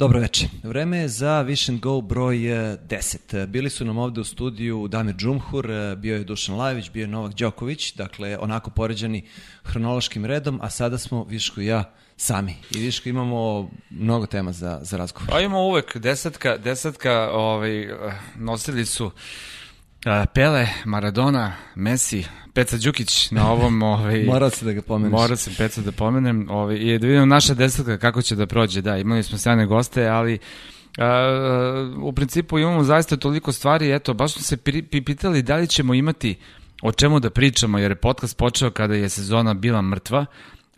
Dobro večer. Vreme je za Vision Go broj 10. Bili su nam ovde u studiju Damir Džumhur, bio je Dušan Lajević, bio je Novak Đoković, dakle onako poređani hronološkim redom, a sada smo Viško i ja sami. I Viško imamo mnogo tema za, za razgovor. Pa imamo uvek desetka, desetka ovaj, nosili su Pele, Maradona, Messi, Peca Đukić na ovom... Ovaj, Morao se da ga pomeneš. Morao sam Peca da pomenem. Ovaj, I da vidimo naša desetka kako će da prođe. Da, imali smo sjajne goste, ali a, u principu imamo zaista toliko stvari. Eto, baš smo se pitali da li ćemo imati o čemu da pričamo, jer je podcast počeo kada je sezona bila mrtva,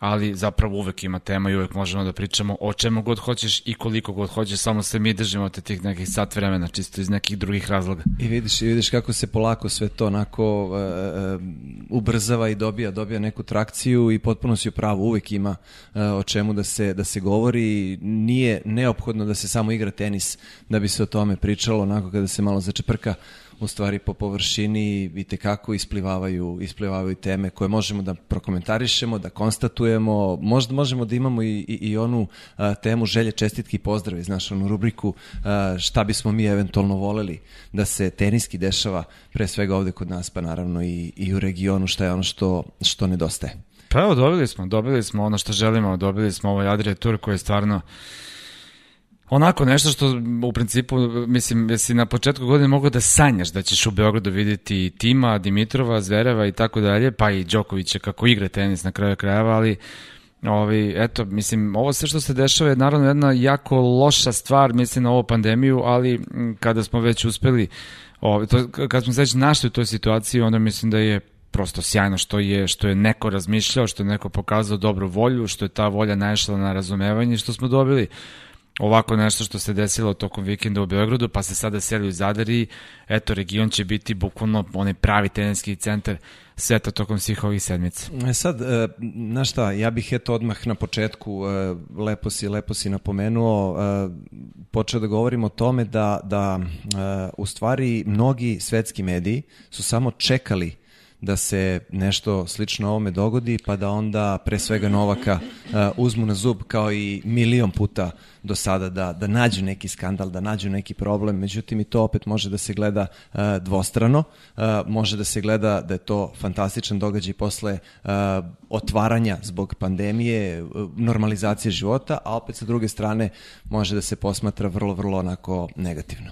ali zapravo uvek ima tema i uvek možemo da pričamo o čemu god hoćeš i koliko god hoćeš, samo se mi držimo te tih nekih sat vremena, čisto iz nekih drugih razloga. I vidiš, i vidiš kako se polako sve to onako uh, uh, ubrzava i dobija, dobija neku trakciju i potpuno si u pravu, uvek ima uh, o čemu da se, da se govori, nije neophodno da se samo igra tenis da bi se o tome pričalo, onako kada se malo začeprka u stvari po površini i tekako isplivavaju, isplivavaju teme koje možemo da prokomentarišemo, da konstatujemo, možda možemo da imamo i, i, i onu a, temu želje, čestitki i pozdravi, znaš, onu rubriku a, šta bismo mi eventualno voleli da se teniski dešava pre svega ovde kod nas, pa naravno i, i u regionu šta je ono što, što nedostaje. Pa evo, dobili smo, dobili smo ono što želimo, dobili smo ovaj Adria Tour koji je stvarno Onako nešto što u principu, mislim, jesi na početku godine mogu da sanjaš da ćeš u Beogradu videti Tima, Dimitrova, Zvereva i tako dalje, pa i Đokovića kako igra tenis na kraju krajeva, ali Ovi, eto, mislim, ovo sve što se dešava je naravno jedna jako loša stvar, mislim, na ovu pandemiju, ali kada smo već uspeli, ovi, to, kada smo se već našli u toj situaciji, onda mislim da je prosto sjajno što je, što je neko razmišljao, što je neko pokazao dobru volju, što je ta volja naišla na razumevanje, što smo dobili ovako nešto što se desilo tokom vikenda u Beogradu, pa se sada seli u Zadar i eto, region će biti bukvalno onaj pravi teninski centar sveta tokom svih ovih sedmica. E sad, e, znaš šta, ja bih eto odmah na početku, e, lepo si, lepo si napomenuo, e, počeo da govorim o tome da, da u stvari mnogi svetski mediji su samo čekali da se nešto slično ovome dogodi, pa da onda pre svega Novaka uh, uzmu na zub kao i milion puta do sada da, da nađu neki skandal, da nađu neki problem, međutim i to opet može da se gleda uh, dvostrano, uh, može da se gleda da je to fantastičan događaj posle uh, otvaranja zbog pandemije, normalizacije života, a opet sa druge strane može da se posmatra vrlo, vrlo onako negativno.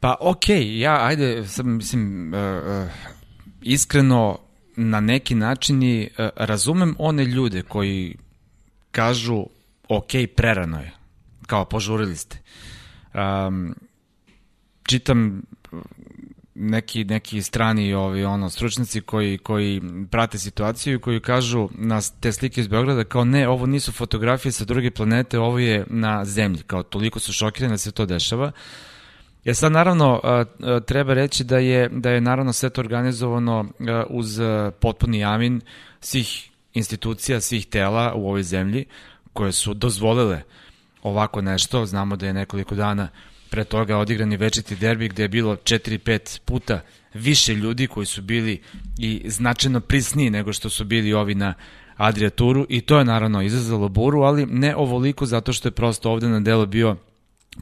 Pa okej, okay, ja ajde, sad mislim, uh, uh iskreno na neki način i e, razumem one ljude koji kažu ok, prerano je, kao požurili ste. Um, čitam neki neki strani ovi ono stručnjaci koji koji prate situaciju i koji kažu na te slike iz Beograda kao ne ovo nisu fotografije sa druge planete ovo je na zemlji. Kao toliko su šokirani da se to dešava. uh, Ja sad naravno treba reći da je, da je naravno sve to organizovano uz potpuni amin svih institucija, svih tela u ovoj zemlji koje su dozvolile ovako nešto. Znamo da je nekoliko dana pre toga odigrani večiti derbi gde je bilo 4-5 puta više ljudi koji su bili i značajno prisniji nego što su bili ovi na Adria Turu i to je naravno izazvalo buru, ali ne ovoliko zato što je prosto ovde na delo bio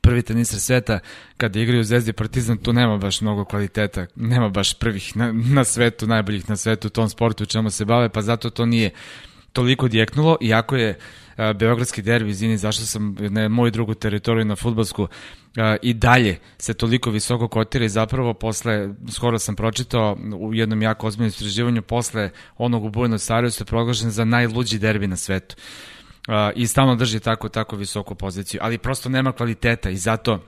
prvi tenisar sveta kada igraju Zvezdi Partizan, tu nema baš mnogo kvaliteta, nema baš prvih na, na svetu, najboljih na svetu u tom sportu u čemu se bave, pa zato to nije toliko djeknulo, iako je a, Beogradski derbi, izvini, zašto sam na moju drugu teritoriju na futbolsku a, i dalje se toliko visoko kotira i zapravo posle, skoro sam pročitao u jednom jako ozbiljnom istraživanju, posle onog u Buenos Airesu je proglašen za najluđi derbi na svetu i stalno drži tako tako visoku poziciju, ali prosto nema kvaliteta i zato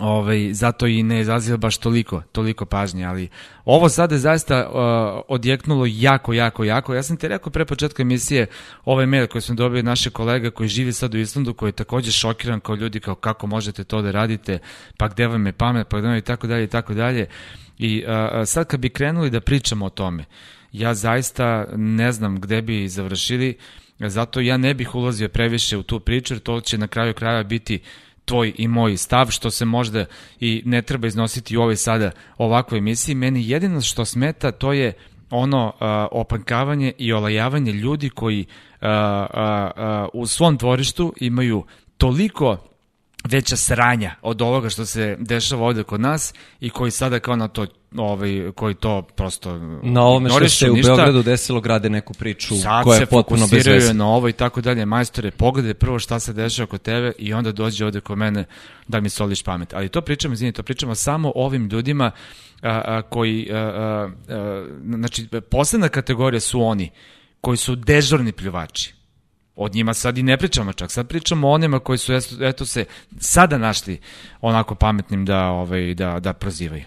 ovaj, zato i ne izaziva baš toliko, toliko pažnje, ali ovo sada je zaista uh, odjeknulo jako, jako, jako. Ja sam ti rekao pre početka emisije ovaj mail koji smo dobili naše kolega koji živi sad u Islandu, koji je takođe šokiran kao ljudi, kao kako možete to da radite, pa gde vam je pamet, pa gde vam je tako dalje i tako dalje. I uh, sad kad bi krenuli da pričamo o tome, ja zaista ne znam gde bi završili, uh, Zato ja ne bih ulazio previše u tu priču, jer to će na kraju kraja biti tvoj i moj stav, što se možda i ne treba iznositi u ovoj sada ovakvoj emisiji. Meni jedino što smeta to je ono uh, opankavanje i olajavanje ljudi koji uh, uh, uh, u svom dvorištu imaju toliko veća sranja od ovoga što se dešava ovde kod nas i koji sada kao na to ovaj koji to prosto na ovome što se u ništa. Beogradu desilo grade neku priču Sad koja je potpuno bez veze. na ovo i tako dalje. Majstore, pogledaj prvo šta se dešava kod tebe i onda dođe ovde kod mene da mi soliš pamet. Ali to pričamo, izvini, to pričamo samo ovim ljudima a, a, koji, a, a, a, znači, posledna kategorija su oni koji su dežurni pljuvači od njima sad i ne pričamo čak, sad pričamo o onima koji su eto se sada našli onako pametnim da ovaj da da prozivaju.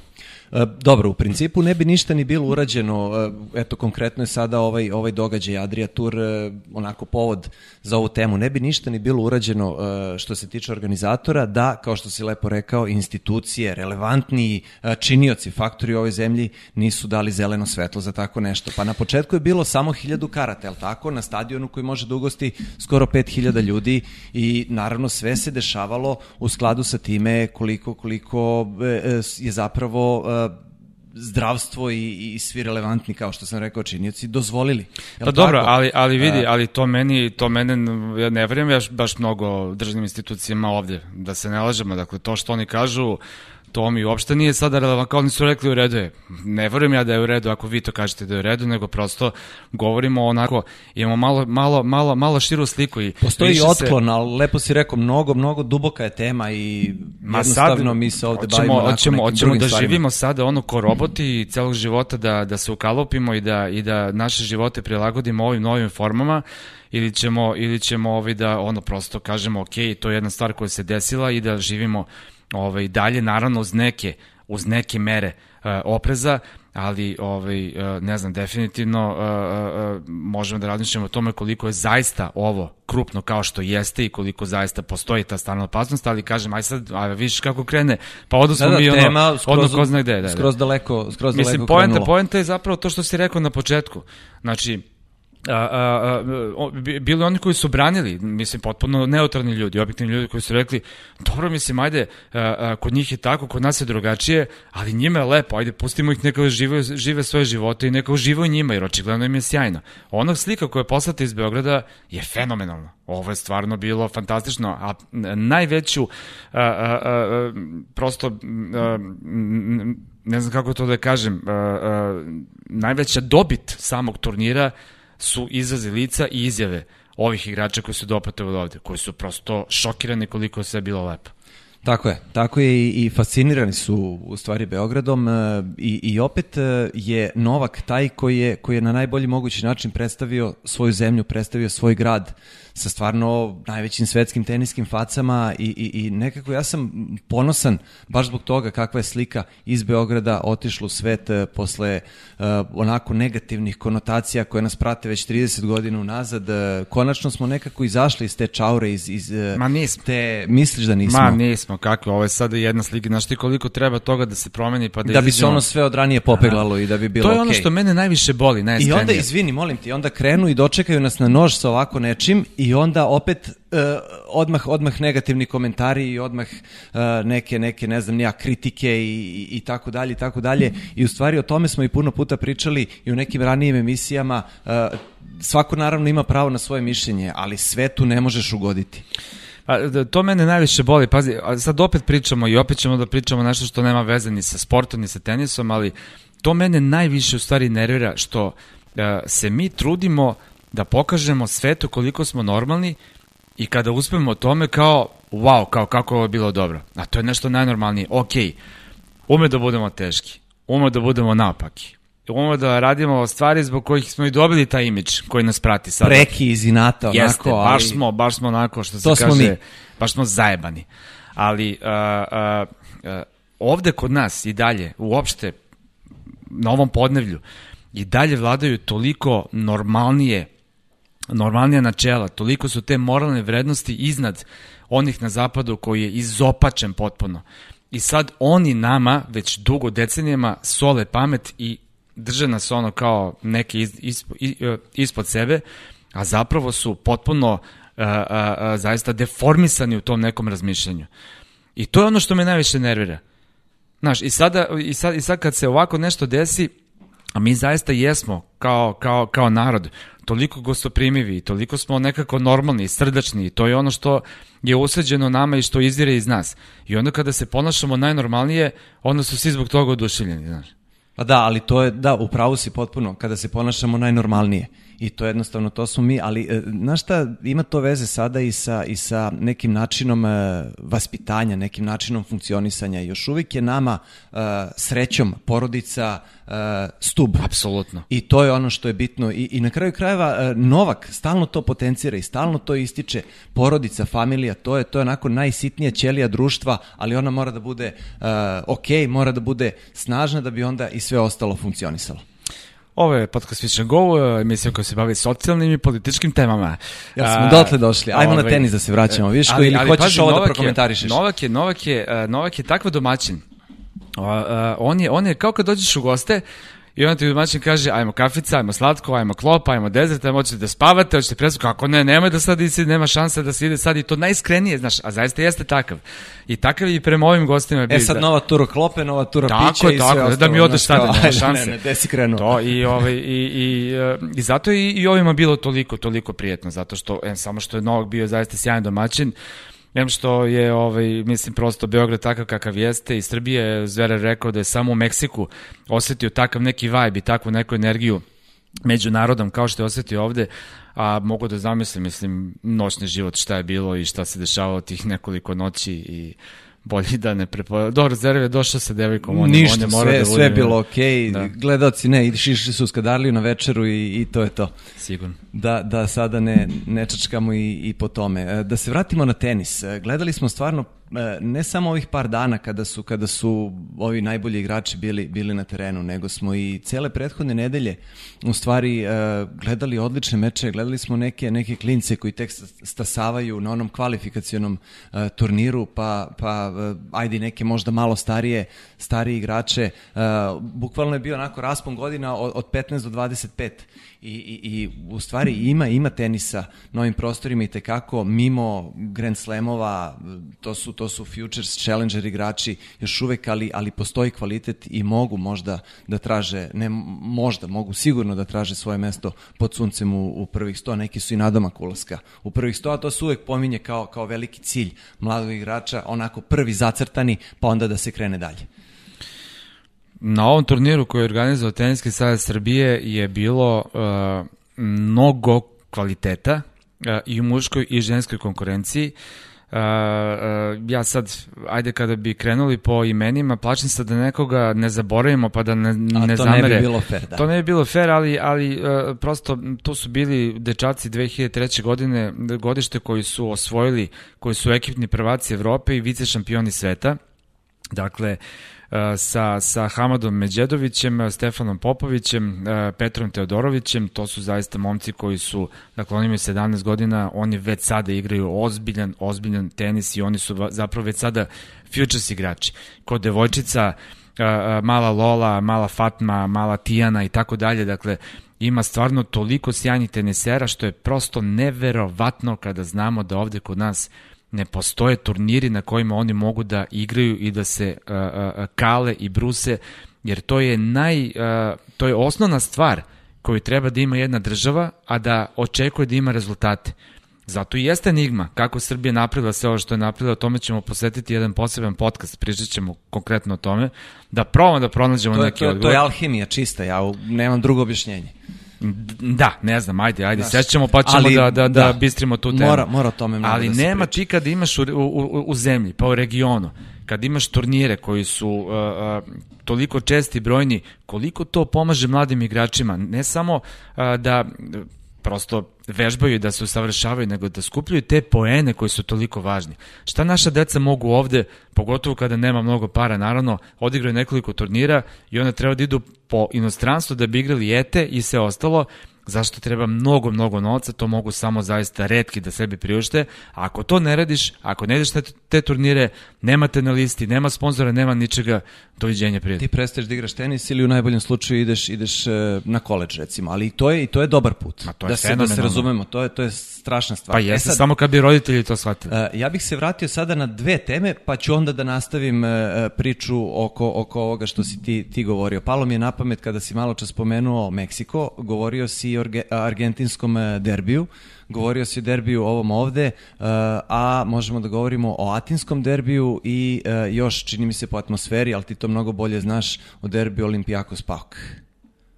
E, dobro, u principu ne bi ništa ni bilo urađeno, e, eto konkretno je sada ovaj, ovaj događaj Adria Tour e, onako povod za ovu temu, ne bi ništa ni bilo urađeno što se tiče organizatora da, kao što si lepo rekao, institucije, relevantni činioci, faktori u ovoj zemlji nisu dali zeleno svetlo za tako nešto. Pa na početku je bilo samo hiljadu karata, je tako, na stadionu koji može da ugosti skoro 5000 ljudi i naravno sve se dešavalo u skladu sa time koliko, koliko je zapravo zdravstvo i, i svi relevantni, kao što sam rekao, činioci, dozvolili. Jel pa dobro, ali, ali vidi, ali to meni, to mene, ja ne verujem ja baš mnogo državnim institucijama ovdje, da se ne lažemo, dakle, to što oni kažu, to mi uopšte nije sada relevant, kao oni su rekli u redu je. Ne verujem ja da je u redu ako vi to kažete da je u redu, nego prosto govorimo onako, imamo malo, malo, malo, malo širu sliku. I Postoji i otklon, se... ali lepo si rekao, mnogo, mnogo duboka je tema i Ma jednostavno sad, mi se ovde oćemo, bavimo oćemo, oćemo da stvarima. živimo sada ono ko roboti i celog života da, da se ukalopimo i da, i da naše živote prilagodimo ovim novim formama ili ćemo, ili ćemo ovaj da ono prosto kažemo ok, to je jedna stvar koja se desila i da živimo ovaj, dalje, naravno uz neke, uz neke mere uh, opreza, ali ovaj, uh, ne znam, definitivno uh, uh, možemo da razmišljamo o tome koliko je zaista ovo krupno kao što jeste i koliko zaista postoji ta stvarna opasnost, ali kažem, aj sad, a vidiš kako krene, pa smo da, da, mi ono, tema, skroz, odno ko zna gde. Da, da. Skroz daleko, skroz Mislim, daleko poenta, poenta je zapravo to što si rekao na početku. Znači, a, a, a, bili oni koji su branili, mislim, potpuno neutralni ljudi, objektivni ljudi koji su rekli, dobro, mislim, ajde, a, a, kod njih je tako, kod nas je drugačije, ali njima je lepo, ajde, pustimo ih neka žive, žive svoje živote i neka uživaju njima, jer očigledno im je sjajno. Onog slika koja je poslata iz Beograda je fenomenalna. Ovo je stvarno bilo fantastično, a najveću, a, a, a, prosto, a, ne znam kako to da kažem, a, a, najveća dobit samog turnira su izrazi lica i izjave ovih igrača koji su dopatovali ovde, koji su prosto šokirani koliko je sve bilo lepo. Tako je, tako je i, fascinirani su u stvari Beogradom e, i, i opet e, je Novak taj koji je, koji je na najbolji mogući način predstavio svoju zemlju, predstavio svoj grad sa stvarno najvećim svetskim teniskim facama i, i, i nekako ja sam ponosan baš zbog toga kakva je slika iz Beograda otišla u svet uh, posle uh, onako negativnih konotacija koje nas prate već 30 godina unazad. Uh, konačno smo nekako izašli iz te čaure, iz, iz Ma nismo. te, misliš da nismo? Ma nismo, kako, ovo je sada jedna slika, znaš ti koliko treba toga da se promeni pa da Da bi se ono sve od ranije popeglalo Aha. i da bi bilo To je okay. ono što mene najviše boli, najiskrenije. I onda, izvini, molim ti, onda krenu i dočekaju nas na nož sa ovako nečim i onda opet uh, odmah odmah negativni komentari i odmah uh, neke neke ne znam nija kritike i, i, i tako dalje i tako dalje. I u stvari o tome smo i puno puta pričali i u nekim ranijim emisijama. Uh, svako naravno ima pravo na svoje mišljenje ali svetu ne možeš ugoditi. A, to mene najviše boli, pazi, sad opet pričamo i opet ćemo da pričamo nešto što nema veze ni sa sportom, ni sa tenisom, ali to mene najviše u stvari nervira što uh, se mi trudimo da pokažemo svetu koliko smo normalni i kada uspemo o tome kao, wow, kao kako ovo je bilo dobro. A to je nešto najnormalnije. Ok, ume da budemo teški, ume da budemo napaki, ume da radimo stvari zbog kojih smo i dobili taj imidž koji nas prati sada. Preki iz inata, onako, Jeste, baš ali... smo, baš smo onako što se kaže, mi. baš smo zajebani. Ali uh, uh, uh, ovde kod nas i dalje, uopšte, na ovom podnevlju, i dalje vladaju toliko normalnije normalnija načela, toliko su te moralne vrednosti iznad onih na zapadu koji je izopačen potpuno. I sad oni nama već dugo decenijama sole pamet i drže nas ono kao neke iz, ispo, ispod sebe, a zapravo su potpuno a, a, a, zaista deformisani u tom nekom razmišljanju. I to je ono što me najviše nervira. Znaš, i, sada, i, sad, i sad kad se ovako nešto desi, A mi zaista jesmo, kao, kao, kao narod, toliko gostoprimivi, toliko smo nekako normalni, srdačni, to je ono što je usađeno nama i što izvire iz nas. I onda kada se ponašamo najnormalnije, onda su svi zbog toga oduševljeni, znaš. Pa da, ali to je, da, upravo si potpuno, kada se ponašamo najnormalnije. I to jednostavno, to smo mi, ali e, znaš šta, ima to veze sada i sa, i sa nekim načinom e, vaspitanja, nekim načinom funkcionisanja. Još uvijek je nama e, srećom porodica stub. Apsolutno. I to je ono što je bitno. I, i na kraju krajeva Novak stalno to potencira i stalno to ističe. Porodica, familija, to je to je onako najsitnija ćelija društva, ali ona mora da bude ok, mora da bude snažna da bi onda i sve ostalo funkcionisalo. Ovo je podcast Fiction Go, emisija koja se bavi socijalnim i političkim temama. Ja smo dotle došli. Ajmo na tenis da se vraćamo. Viš ili ali, hoćeš pazi, ovo da prokomentarišeš? Novak je, Novak je, Novak je takva domaćin. Uh, on, je, on je kao kad dođeš u goste, I onda ti domaćin kaže, ajmo kafica, ajmo slatko, ajmo klop, ajmo dezert, ajmo hoćete da spavate, hoćete presu, kako ne, nemoj da sad ide, nema šanse da se ide sad i to najiskrenije, znaš, a zaista jeste takav. I takav i prema ovim gostima. E sad da... nova tura klope, nova tura tako, pića i tako, sve ostalo. da mi odeš sada, nema šanse. Ne, ne, gde si krenuo? To, i, ovaj, i, i, i zato i, i ovima bilo toliko, toliko prijetno, zato što, em, samo što je Novak bio zaista sjajan domaćin, Em što je, ovaj, mislim, prosto Beograd takav kakav jeste i Srbije je Zverev rekao da je samo u Meksiku osetio takav neki vibe i takvu neku energiju među narodom kao što je osetio ovde, a mogu da zamislim, mislim, noćni život šta je bilo i šta se dešavalo tih nekoliko noći i bolji da ne prepo... Dobro, Zverev je došao sa devojkom, on, Ništa, on je mora sve, da sve je bilo okej, okay. da. gledaoci ne, išli su u Skadarliju na večeru i, i to je to. Sigurno. Da, da sada ne, ne čačkamo i, i po tome. E, da se vratimo na tenis. E, gledali smo stvarno ne samo ovih par dana kada su kada su ovi najbolji igrači bili bili na terenu, nego smo i cele prethodne nedelje u stvari gledali odlične meče, gledali smo neke neke klince koji tek stasavaju na onom kvalifikacionom turniru, pa pa ajde neke možda malo starije stariji igrače. Bukvalno je bio onako raspon godina od, od 15 do 25 i, i, i u stvari ima ima tenisa na ovim prostorima i tekako mimo Grand Slamova to su to su Futures Challenger igrači još uvek ali ali postoji kvalitet i mogu možda da traže ne možda mogu sigurno da traže svoje mesto pod suncem u, u prvih 100 neki su i nadomak ulaska u prvih 100 a to se uvek pominje kao kao veliki cilj mladog igrača onako prvi zacrtani pa onda da se krene dalje Na ovom turniru koji je organizovao Teniski savez Srbije je bilo uh, mnogo kvaliteta uh, i u muškoj i ženskoj konkurenciji. Uh, uh, ja sad, ajde kada bi krenuli po imenima, plačim se da nekoga ne zaboravimo pa da ne, ne to zamere. ne bi bilo fair, da. To ne bi bilo fair, ali, ali uh, prosto tu su bili dečaci 2003. godine, godište koji su osvojili, koji su ekipni prvaci Evrope i vice šampioni sveta. Dakle, sa, sa Hamadom Međedovićem, Stefanom Popovićem, Petrom Teodorovićem, to su zaista momci koji su, dakle oni imaju 17 godina, oni već sada igraju ozbiljan, ozbiljan tenis i oni su zapravo već sada futures igrači. Kod devojčica, mala Lola, mala Fatma, mala Tijana i tako dalje, dakle ima stvarno toliko sjajnih tenisera što je prosto neverovatno kada znamo da ovde kod nas ne postoje turniri na kojima oni mogu da igraju i da se uh, uh, kale i bruse, jer to je naj, uh, to je osnovna stvar koju treba da ima jedna država, a da očekuje da ima rezultate. Zato i jeste enigma kako Srbija napravila sve ovo što je napravila, o tome ćemo posvetiti jedan poseban podcast, pričat ćemo konkretno o tome, da probamo da pronađemo to je, neki to, odgovor. To je alhimija čista, ja nemam drugo objašnjenje. Da, ne znam, ajde, ajde, Znaš, sećamo pa ćemo ali, da, da, da, da, bistrimo tu temu. Mora, mora tome mnogo Ali da nema ti kad imaš u, u, u zemlji, pa u regionu, kad imaš turnire koji su uh, uh, toliko česti brojni, koliko to pomaže mladim igračima, ne samo uh, da prosto vežbaju da se usavršavaju, nego da skupljaju te poene koji su toliko važni. Šta naša deca mogu ovde, pogotovo kada nema mnogo para, naravno, odigraju nekoliko turnira i onda treba da idu po inostranstvu da bi igrali ete i sve ostalo, zašto treba mnogo, mnogo novca, to mogu samo zaista redki da sebi priušte, a ako to ne radiš, ako ne ideš na te turnire, nemate na listi, nema sponzora, nema ničega, doviđenja prijatelj. Ti prestaješ da igraš tenis ili u najboljem slučaju ideš ideš e, na koleđ recimo, ali to je i to je dobar put. Ma to je da se da se razumemo, to je to je strašna stvar. Pa e jeste, e sad, samo kad bi roditelji to shvatili. Uh, ja bih se vratio sada na dve teme, pa ću onda da nastavim priču oko oko ovoga što si ti ti govorio. Palo mi je na pamet kada si malo čas spomenuo Meksiko, govorio si o argentinskom derbiju govorio si o derbiju ovom ovde, a možemo da govorimo o atinskom derbiju i još, čini mi se po atmosferi, ali ti to mnogo bolje znaš, o derbiju Olimpijakos Pauk.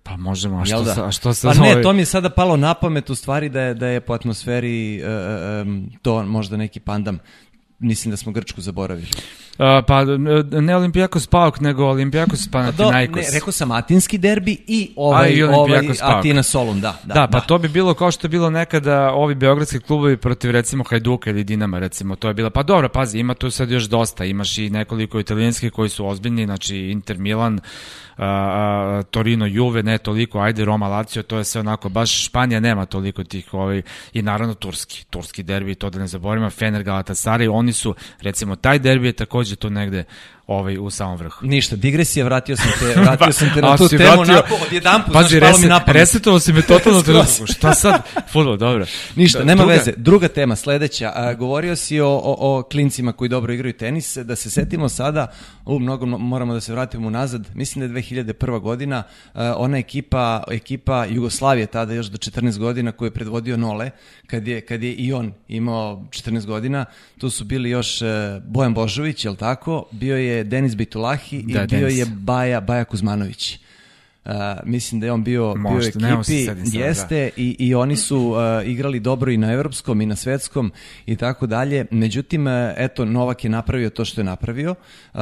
Pa možemo, a što, da? sa, a što se Pa ne, to mi je sada palo na pamet u stvari da je, da je po atmosferi uh, um, to možda neki pandam. Mislim da smo Grčku zaboravili. Uh, pa ne Olimpijakos Pauk, nego Olimpijakos Panathinaikos. Ne, rekao sam Atinski derbi i ovaj, i ovaj Atina Solun, da. Da, da, pa da. to bi bilo kao što je bilo nekada ovi beogradski klubovi protiv recimo Hajduka ili Dinama, recimo, to je bilo, pa dobro, pazi, ima tu sad još dosta, imaš i nekoliko italijanskih koji su ozbiljni, znači Inter Milan, uh, Torino Juve, ne toliko, ajde Roma Lazio, to je sve onako, baš Španija nema toliko tih, ovaj, i naravno Turski, Turski derbi, to da ne zaboravimo, Fener Galatasaray, oni su, recimo, taj derbi je takođe tu negde ovaj, u samom vrhu. Ništa, digresija, vratio sam te, vratio sam te na tu temu, vratio, onako, odjedan put, Pazi, znaš, mi na pamet. Resetovao si me totalno trenutku, šta sad, futbol, dobro. Ništa, da, nema druga. veze. Druga tema, sledeća, a, govorio si o, o, o klincima koji dobro igraju tenis, da se setimo sada, u, mnogo moramo da se vratimo nazad, mislim da je 2001. godina, a, ona ekipa, ekipa Jugoslavije, tada još do 14 godina, koju je predvodio Nole, kad je, kad je i on imao 14 godina, tu su bili još e, Bojan Božović, jel tako, bio je je Denis Bitulahi da, i bio Denis. je Baja, Baja Kuzmanović. Uh, mislim da je on bio, Možete, bio ekipi, sad, jeste, da. i, i oni su uh, igrali dobro i na evropskom i na svetskom i tako dalje. Međutim, uh, eto, Novak je napravio to što je napravio. Uh,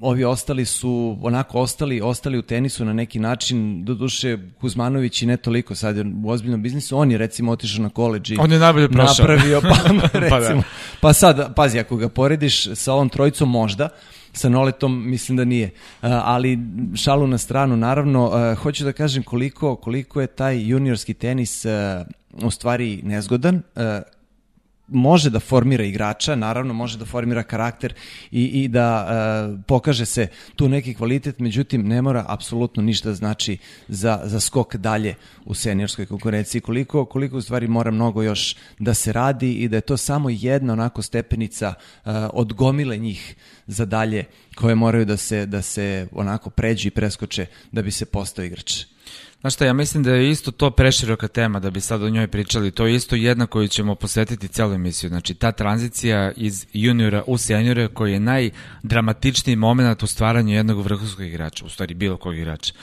ovi ostali su onako ostali ostali u tenisu na neki način do duše Kuzmanović i ne toliko sad je u ozbiljnom biznisu on je recimo otišao na koleđ i on je najbolje prošao napravio pa recimo pa, da. pa sad pazi ako ga porediš sa ovom trojicom možda sa Noletom mislim da nije. ali šalu na stranu, naravno, hoću da kažem koliko, koliko je taj juniorski tenis u stvari nezgodan, može da formira igrača, naravno može da formira karakter i, i da e, pokaže se tu neki kvalitet, međutim ne mora apsolutno ništa znači za, za skok dalje u seniorskoj konkurenciji. Koliko, koliko u stvari mora mnogo još da se radi i da je to samo jedna onako stepenica e, od gomile njih za dalje koje moraju da se, da se onako pređu i preskoče da bi se postao igrač. Znaš šta, ja mislim da je isto to preširoka tema da bi sad o njoj pričali. To je isto jedna koju ćemo posvetiti celu emisiju. Znači, ta tranzicija iz juniora u seniora koji je najdramatičniji moment u stvaranju jednog vrhunskog igrača, u stvari bilo kog igrača.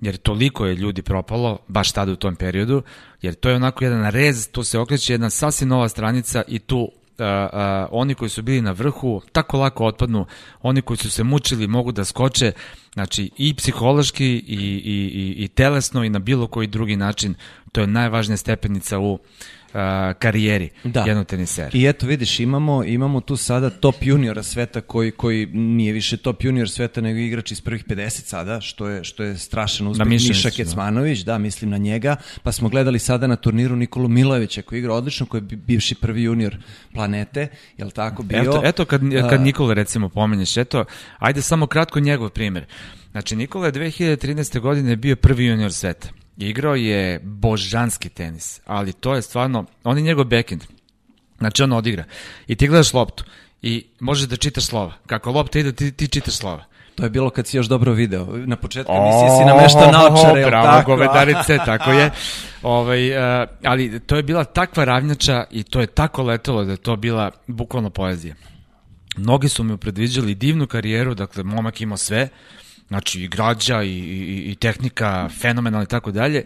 Jer toliko je ljudi propalo, baš tada u tom periodu, jer to je onako jedan rez, tu se okreće jedna sasvim nova stranica i tu a, a, oni koji su bili na vrhu tako lako otpadnu, oni koji su se mučili mogu da skoče, znači i psihološki i, i, i, i telesno i na bilo koji drugi način, to je najvažnija stepenica u karijeri da. jednog tenisera. I eto vidiš, imamo, imamo tu sada top juniora sveta koji, koji nije više top junior sveta nego igrač iz prvih 50 sada, što je, što je strašan uspeh. Miša Kecmanović, da. da, mislim na njega. Pa smo gledali sada na turniru Nikolu Milojevića koji igra odlično, koji je bivši prvi junior planete, jel tako bio? Eto, eto kad, kad Nikola recimo pomenješ, eto, ajde samo kratko njegov primer. Znači, Nikola je 2013. godine bio prvi junior sveta. Igrao je božanski tenis, ali to je stvarno, on je njegov backend. Znači on odigra. I ti gledaš loptu i možeš da čitaš slova. Kako lopta ide, ti, ti čitaš slova. To je bilo kad si još dobro video. Na početku emisije si nameštao naočare, bravo, tako? govedarice, tako je. Ovaj, uh, ali to je bila takva ravnjača i to je tako letelo da je to bila bukvalno poezija. Mnogi su mi predviđali divnu karijeru, dakle, momak imao sve, Znači i građa i, i, i tehnika fenomenalna i tako dalje.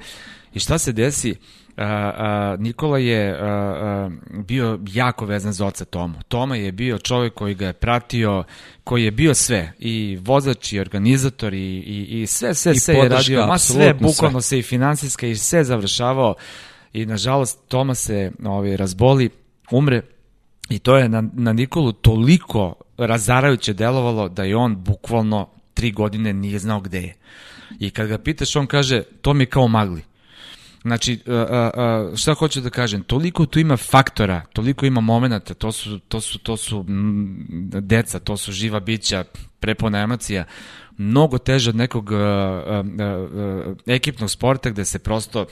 I šta se desi? A, a, Nikola je a, a, bio jako vezan za oca Tomu. Toma je bio čovjek koji ga je pratio, koji je bio sve, i vozač, i organizator, i, i, i sve, sve, I sve podrška, je radio, ma sve, bukvalno sve. se i finansijska, i sve završavao. I nažalost Toma se ovaj, razboli, umre, i to je na, na Nikolu toliko razarajuće delovalo da je on bukvalno tri godine nije znao gde je. I kad ga pitaš, on kaže, to mi je kao magli. Znači, uh, uh, šta hoću da kažem, toliko tu ima faktora, toliko ima momenta, to su, to su, to su deca, to su živa bića, prepona emocija, mnogo teže od nekog ekipnog sporta gde se prosto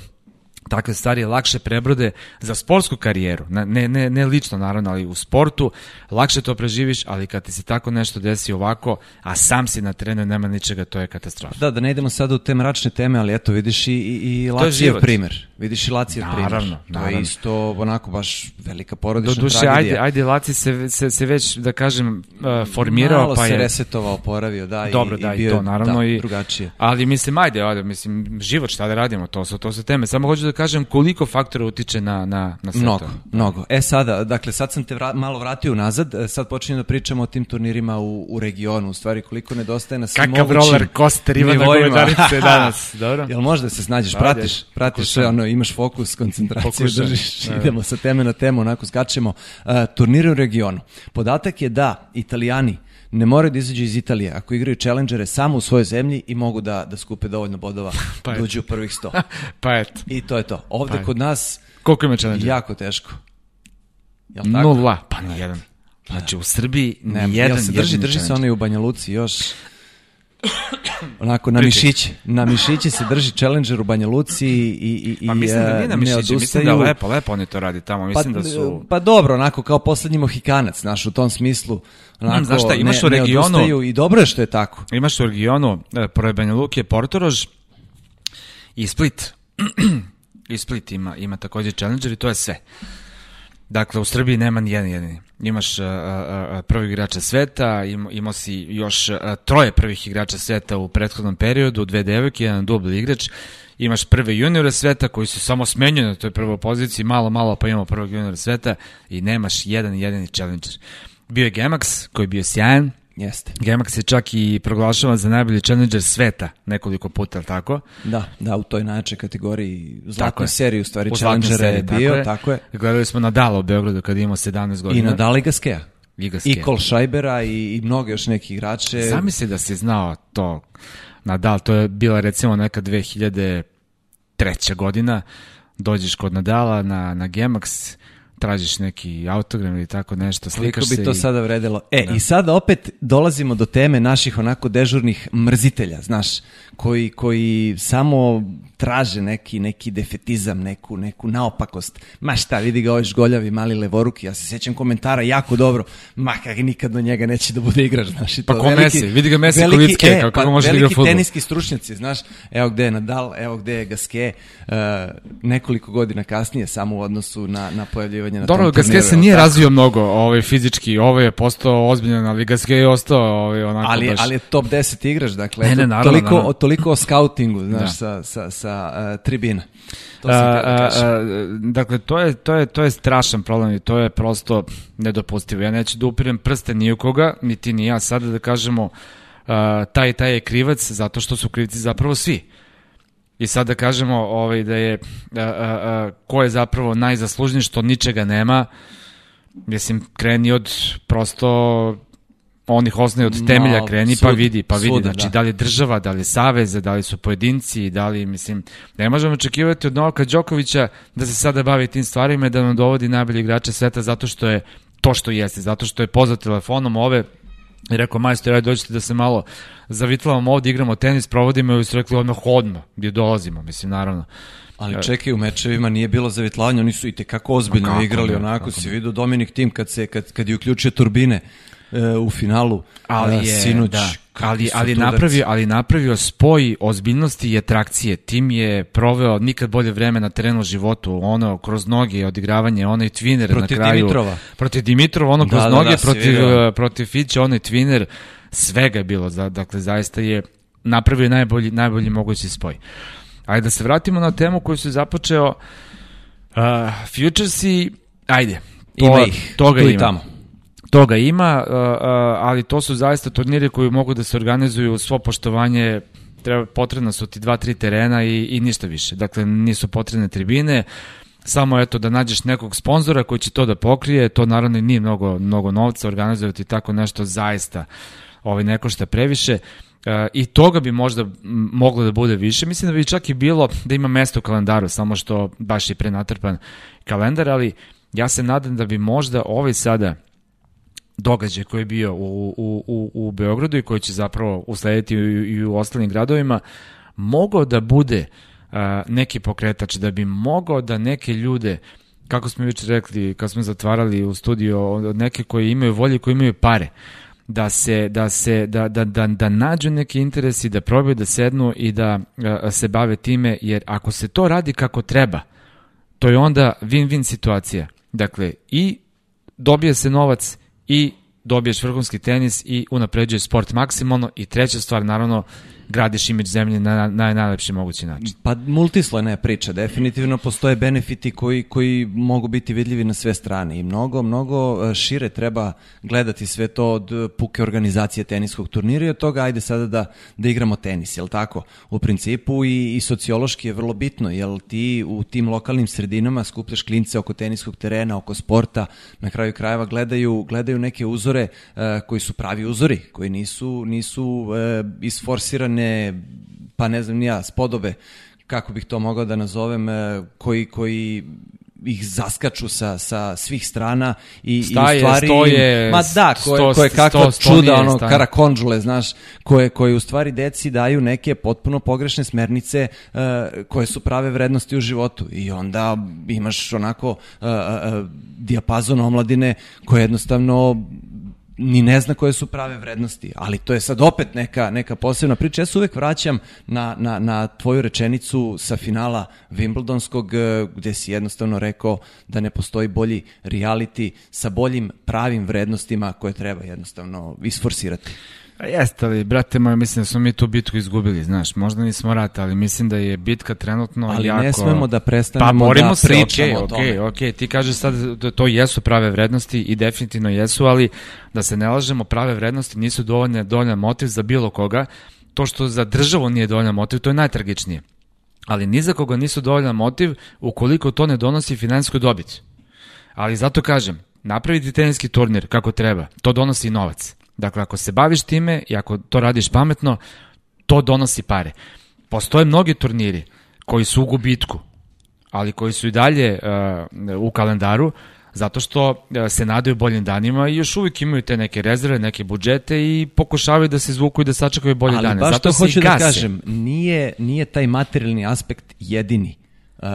takve stvari lakše prebrode za sportsku karijeru, ne, ne, ne lično naravno, ali u sportu lakše to preživiš, ali kad ti se tako nešto desi ovako, a sam si na terenu nema ničega, to je katastrofa. Da, da ne idemo sada u te mračne teme, ali eto, vidiš i, i, i Lacijev primer. Vidiš i Lacijev primer. Naravno, to naravno. je isto onako baš velika porodična Do duše, tragedija. ajde, ajde, Laci se, se, se već, da kažem, uh, formirao, Malo pa se je... resetovao, oporavio, da, Dobro, i, da, i i bio, to, naravno, da, i- drugačije. Ali mislim, ajde, ajde, mislim, život šta da radimo, to su, to su teme. Samo hoću da kažem koliko faktora utiče na, na, na sve Mnogo, to. mnogo. E sada, dakle, sad sam te vra malo vratio nazad, e, sad počinjem da pričamo o tim turnirima u, u regionu, u stvari koliko nedostaje na svim Kakav mogućim roller coaster ima. Govedarice danas, dobro? Jel možda da se snađeš, Ajde, pratiš, pratiš sve, ono, imaš fokus, koncentraciju, Pokušam, držiš, da, da. idemo sa teme na temu, onako skačemo. Uh, turniri u regionu. Podatak je da italijani ne moraju da izađu iz Italije ako igraju challengere samo u svojoj zemlji i mogu da, da skupe dovoljno bodova Pa da uđu u prvih sto. Pa eto, I to je to. Ovde Pa. kod nas koliko ima challenge? jako teško. Jel tako? Nula, pa ni jedan. Znači, u Srbiji ni jel jedan se drži, drži se onaj u Banja Luci još onako na Pričaj. mišiće. Na mišiće se drži Challenger u Banja Luci i, i, i Pa mislim da e, nije na mišiće, mislim da lepo, lepo oni to radi tamo, mislim da su... Pa dobro, onako kao poslednji mohikanac, znaš, u tom smislu. Onako, Mm, znaš šta, imaš ne, u regionu- I dobro je što je tako. Imaš u regionu, e, pored Banja Luke, Portorož i Split. I Split ima, ima takođe Challenger i to je sve. Dakle, u Srbiji nema ni jedan jedini. Imaš uh, uh, prvog igrača sveta, im, imao si još uh, troje prvih igrača sveta u prethodnom periodu, dve devojke, jedan dubli igrač. Imaš prve juniore sveta koji su samo smenjeni na toj prvoj poziciji, malo, malo pa imamo prvog juniora sveta i nemaš jedan jedini challenger. Bio je Gemax koji je bio sjajan, Jeste. Gemax je čak i proglašavan za najbolji challenger sveta nekoliko puta, ali tako? Da, da, u toj najjačoj kategoriji zlatnoj seriji u stvari Challengera je bio, tako je. tako je. Gledali smo Nadala u Beogradu kad imao 17 I godina. Nadal i Gaskeja. I Gasquet. I Kol Šajbera i, i mnoge još neki igrače. Zamisli da si znao to Nadal, to je bila recimo neka 2003. godina, dođeš kod Nadala na, na Gemax, tražiš neki autogram ili tako nešto, Koliko slikaš se bi to i... sada vredelo? E, i sada opet dolazimo do teme naših onako dežurnih mrzitelja, znaš, koji, koji samo traže neki, neki defetizam, neku, neku naopakost. Ma šta, vidi ga ovaj žgoljavi mali levoruki, ja se sećam komentara jako dobro, ma kak nikad do njega neće da bude igrač, znaš. I to Pa ko Messi, vidi ga Messi kod Icke, kako- kako može da igra veliki fudbal. teniski stručnjaci, znaš, evo gde je Nadal, evo gde je Gaske, uh, nekoliko godina kasnije samo u odnosu na, na pojavljivanje na Dobro, tom turniru, se nije tako? razvio mnogo ovaj, fizički, ovo je postao ozbiljan, ali Gasquet je ostao ovaj, onako ali, baš... ali je top 10 igrač, dakle, Ne, ne, naravno, toliko, naravno. Toliko o scoutingu, znaš, Da. sa, sa, sa uh, tribina. To A, sam htio da a, a, dakle, to je, to, je, to je strašan problem i to je prosto nedopustivo. Ja neću da upirem prste ni u koga, ni ti ni ja sada da kažemo a, taj taj je krivac zato što su krivci zapravo svi. I sad da kažemo ovaj, da je a, a, a, ko je zapravo najzaslužniji što ničega nema, mislim, kreni od prosto onih osnovi od temelja kreni pa vidi, pa vidi, znači da. da li je država, da li je saveze, da li su pojedinci, da li, mislim, ne možemo očekivati od Novaka Đokovića da se sada bavi tim stvarima i da nam dovodi najbolji igrače sveta zato što je to što jeste, zato što je pozvao telefonom ove i rekao, majstor, aj dođite da se malo zavitlavamo ovde, igramo tenis, provodimo i su rekli odmah odmah, gdje dolazimo, mislim, naravno. Ali čekaj, u mečevima nije bilo zavitlavanja, oni su i tekako ozbiljno kako igrali, ne, onako kako si vidio Dominik Tim kad, se, kad, kad je uključio turbine e, u finalu ali e, je, sinoć. da, ali, ali, napravio, ali napravio spoj ozbiljnosti i atrakcije. Tim je proveo nikad bolje vreme na terenu životu, ono kroz noge, odigravanje, onaj twiner Protiv na kraju. Dimitrova. Protiv Dimitrova, ono Da, kroz da, noge, da, si protiv, vidio. uh, protiv Fića, onaj twiner, svega je bilo, za- dakle zaista je napravio najbolji, najbolji mogući spoj. Ajde da se vratimo na temu koju se započeo uh, Futuresi, ajde, to, Ima ih, toga tu i ima. tamo. Toga ima, ali to su zaista turniri koji mogu da se organizuju svo poštovanje treba, potrebno su ti dva, tri terena i, i ništa više. Dakle, nisu potrebne tribine, samo eto da nađeš nekog sponzora koji će to da pokrije, to naravno nije mnogo, mnogo novca organizovati tako nešto zaista ovaj, ne košta previše I toga bi možda moglo da bude više. Mislim da bi čak i bilo da ima mesto u kalendaru, samo što baš je prenatrpan kalendar, ali ja se nadam da bi možda ovaj sada događaj koji je bio u, u, u, u Beogradu i koji će zapravo uslediti i, i u ostalim gradovima, mogao da bude uh, neki pokretač, da bi mogao da neke ljude, kako smo juče rekli, kad smo zatvarali u studio, od neke koji imaju volje, koji imaju pare, da se da se da da da da nađu neki interesi da probaju da sednu i da uh, se bave time jer ako se to radi kako treba to je onda win-win situacija. Dakle i dobije se novac i dobiješ vrhunski tenis i unapređuješ sport maksimalno. I treća stvar naravno gradiš imidž zemlje na, na, na najlepši mogući način. Pa multislojna je priča, definitivno postoje benefiti koji, koji mogu biti vidljivi na sve strane i mnogo, mnogo e, šire treba gledati sve to od puke organizacije teniskog turnira i od toga ajde sada da, da igramo tenis, jel tako? U principu i, i sociološki je vrlo bitno, jel ti u tim lokalnim sredinama skupljaš klince oko teniskog terena, oko sporta, na kraju krajeva gledaju, gledaju neke uzore uh, koji su pravi uzori, koji nisu, nisu uh, isforsirani one, pa ne znam nija, spodobe, kako bih to mogao da nazovem, e, koji, koji ih zaskaču sa, sa svih strana i, Staje, i u stvari stoje, ma da koje, koje kakva sto, čuda ono staje. karakonđule znaš koje koje u stvari deci daju neke potpuno pogrešne smernice uh, koje su prave vrednosti u životu i onda imaš onako uh, uh, dijapazon omladine koje jednostavno ni ne zna koje su prave vrednosti, ali to je sad opet neka, neka posebna priča. Ja se uvek vraćam na, na, na tvoju rečenicu sa finala Wimbledonskog, eh, gde si jednostavno rekao da ne postoji bolji reality sa boljim pravim vrednostima koje treba jednostavno isforsirati. A jeste, ali, brate moj, mislim da smo mi tu bitku izgubili, znaš, možda nismo rat, ali mislim da je bitka trenutno ali jako... Ali ne smemo da prestanemo pa, borimo da se, pričamo okay, o tome. Ok, ok, ti kažeš sad da to jesu prave vrednosti i definitivno jesu, ali da se ne lažemo, prave vrednosti nisu dovoljne, dovoljan motiv za bilo koga. To što za državu nije dovoljan motiv, to je najtragičnije. Ali ni za koga nisu dovoljan motiv ukoliko to ne donosi finansijsku dobit. Ali zato kažem, napraviti teniski turnir kako treba, to donosi novac Dakle, ako se baviš time i ako to radiš pametno, to donosi pare. Postoje mnogi turniri koji su u gubitku, ali koji su i dalje uh, u kalendaru, zato što uh, se nadaju boljim danima i još uvijek imaju te neke rezerve, neke budžete i pokušavaju da se izvuku i da sačekaju bolje ali dane. Ali baš zato to hoću da kažem, nije, nije taj materijalni aspekt jedini. Uh,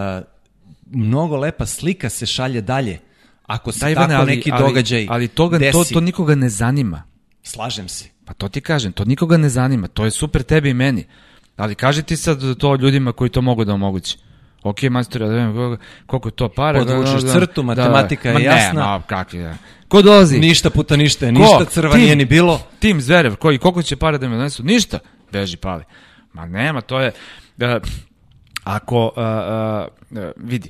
mnogo lepa slika se šalje dalje ako se Daj, tako ali, neki događaj ali, ali toga, desi. to, to nikoga ne zanima. Slažem se. Pa to ti kažem, to nikoga ne zanima, to je super tebi i meni. Ali kaži ti sad to ljudima koji to mogu da omogući. Ok, majstor, da vidim koliko je to para. Podvučeš da, da, crtu, matematika da, da. je Ma jasna. Ne, ma kakvi da. Ko dolazi? Ništa puta ništa, ništa crva tim, nije ni bilo. Tim Zverev, koji, koliko će para da mi donesu? Ništa. Beži, pali. Ma nema, to je... Da, ako, uh, uh, vidi,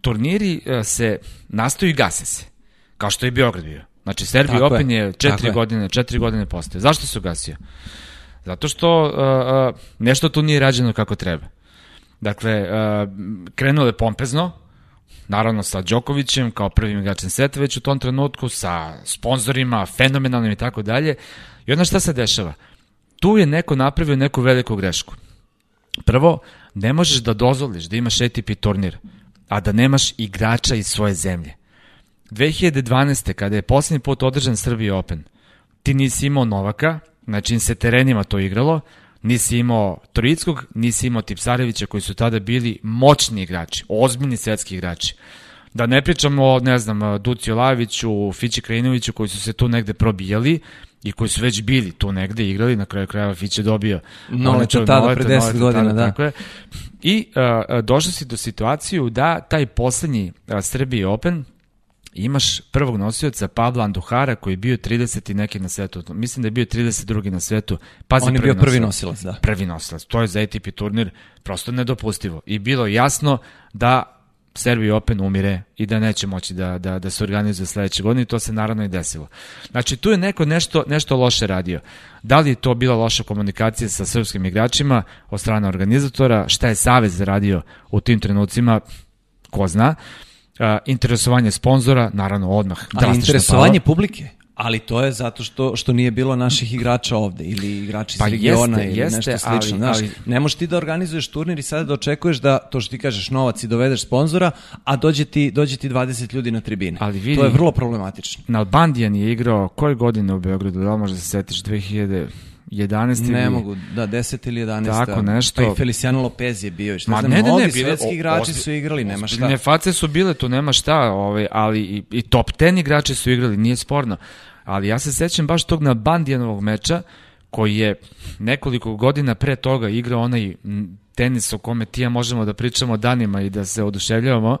turniri se nastaju i gase se. Kao što je Beograd bio. Znači, Serbi Tako Open je, je četiri Tako godine, četiri godine postoje. Zašto se ugasio? Zato što uh, uh, nešto tu nije rađeno kako treba. Dakle, uh, krenulo je pompezno, naravno sa Đokovićem kao prvim igračem sveta već u tom trenutku, sa sponzorima, fenomenalnim i tako dalje. I onda šta se dešava? Tu je neko napravio neku veliku grešku. Prvo, ne možeš da dozvoliš da imaš ATP turnir, a da nemaš igrača iz svoje zemlje. 2012. kada je poslednji put održan Srbija Open, ti nisi imao Novaka, znači se terenima to igralo, nisi imao Trojickog, nisi imao Tipsarevića koji su tada bili moćni igrači, ozbiljni svetski igrači. Da ne pričamo o, ne znam, Duci Olajeviću, Fići Krajinoviću koji su se tu negde probijali i koji su već bili tu negde igrali, na kraju krajeva Fić je dobio Noleta tada pre 10 godina, tada, da. Tako je. I uh, došli si do situaciju da taj poslednji uh, Srbije Open imaš prvog nosioca Pabla Anduhara koji je bio 30 i neki na svetu. Mislim da je bio 32. na svetu. Pazi, On je bio prvi nosilac, da. Prvi nosilac. To je za ATP turnir prosto nedopustivo. I bilo jasno da Serbia Open umire i da neće moći da, da, da se organizuje sledeće godine i to se naravno i desilo. Znači tu je neko nešto, nešto loše radio. Da li je to bila loša komunikacija sa srpskim igračima od strane organizatora, šta je Savez radio u tim trenucima, ko zna. Uh, a, interesovanje sponzora, naravno odmah. Ali interesovanje pala. publike? Ali to je zato što što nije bilo naših igrača ovde ili igrači iz pa regiona jeste, ili jeste, nešto slično. Ali, Znaš, ali, ne možeš ti da organizuješ turnir i sada da očekuješ da to što ti kažeš novac i dovedeš sponzora, a dođe ti, dođe ti 20 ljudi na tribine. Ali vidim, to je vrlo problematično. Na Nalbandijan je igrao koje godine u Beogradu, da li možda se setiš, 2000... 11 ili... Ne mogu, da, 10 ili 11. Tako da. nešto. Pa i Feliciano Lopez je bio. Šta Ma znam, ne, ne, ne, bile, svetski igrači su igrali, nema šta. Ne, face su bile, tu nema šta, ovaj, ali i, i top 10 igrači su igrali, nije sporno. Ali ja se sećam baš tog na Bandijanovog meča, koji je nekoliko godina pre toga igrao onaj tenis o kome ti ja možemo da pričamo danima i da se oduševljavamo,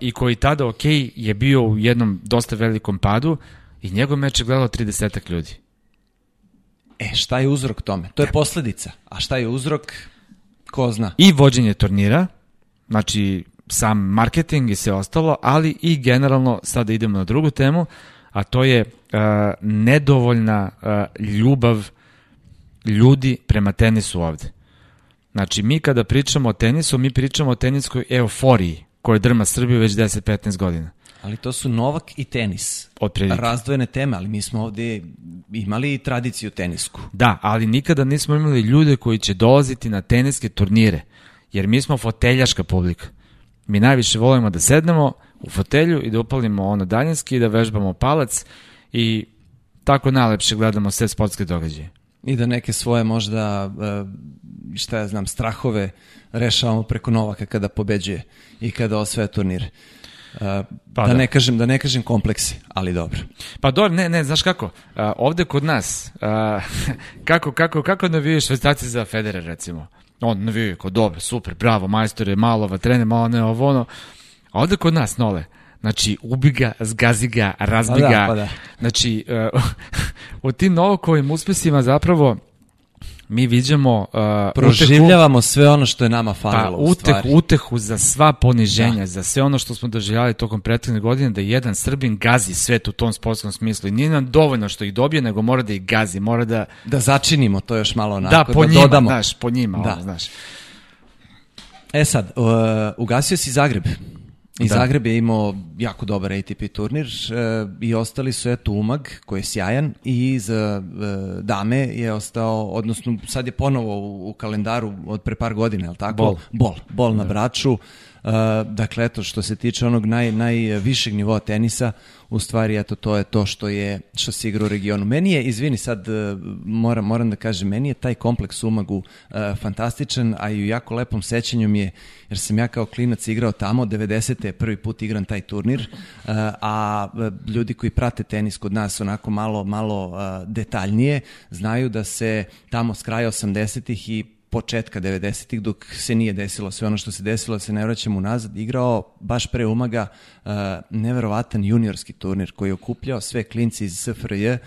i koji tada, ok, je bio u jednom dosta velikom padu i njegov meč je gledalo 30 ljudi. E, šta je uzrok tome? To je posledica. A šta je uzrok? Ko zna. i vođenje turnira, znači sam marketing i sve ostalo, ali i generalno sada idemo na drugu temu, a to je uh, nedovoljna uh, ljubav ljudi prema tenisu ovde. Znači, mi kada pričamo o tenisu, mi pričamo o teniskoj euforiji koja drma Srbiju već 10-15 godina. Ali to su Novak i tenis. Otprilike. Razdvojene teme, ali mi smo ovde imali tradiciju tenisku. Da, ali nikada nismo imali ljude koji će dolaziti na teniske turnire, jer mi smo foteljaška publika. Mi najviše volimo da sednemo u fotelju i da upalimo ono daljinski i da vežbamo palac i tako najlepše gledamo sve sportske događaje. I da neke svoje možda, e, šta ja znam, strahove rešavamo preko Novaka kada pobeđuje i kada osvaja turnir. Pa da, da. ne kažem, da ne kažem komplekse, ali dobro. Pa dobro, ne, ne, znaš kako, a, ovde kod nas, a, kako, kako, kako navijaju švestaci za Federer, recimo? On navijaju kao dobro, super, bravo, majstore, malo vatrene, malo ne ovo ono. A ovde kod nas, nole, znači, ubi ga, zgazi ga, razbi Pa da, ga. pa da. Znači, e, u tim novokovim uspesima zapravo mi viđamo uh, utehu, Proživljavamo sve ono što je nama pa, falilo u utehu, stvari. utehu za sva poniženja, za sve ono što smo doživljavali tokom prethodne godine, da jedan Srbin gazi svet u tom sportskom smislu. I nije nam dovoljno što ih dobije, nego mora da ih gazi, mora da, Da začinimo to još malo onako, da, da, po njima, dodamo. znaš, po njima, Da. ono, znaš. E sad, uh, ugasio si Zagreb. I Da. Zagreb je imao jako dobar ATP turnir uh, i ostali su eto Umag koji je sjajan i za uh, dame je ostao, odnosno sad je ponovo u, u kalendaru od pre par godina, je li tako? Bol. Bol, bol na braču. Uh, dakle, eto, što se tiče onog naj, najvišeg nivoa tenisa, u stvari, eto, to je to što je, što se igra u regionu. Meni je, izvini, sad uh, moram, moram da kažem, meni je taj kompleks Umagu uh, fantastičan, a i u jako lepom sećanju mi je, jer sam ja kao klinac igrao tamo, 90. je prvi put igran taj turnir, uh, a ljudi koji prate tenis kod nas onako malo, malo uh, detaljnije, znaju da se tamo s kraja 80-ih i početka 90-ih dok se nije desilo sve ono što se desilo, da se ne vraćamo unazad, igrao baš pre Umaga uh, neverovatan juniorski turnir koji je okupljao sve klinci iz SFRJ. Uh,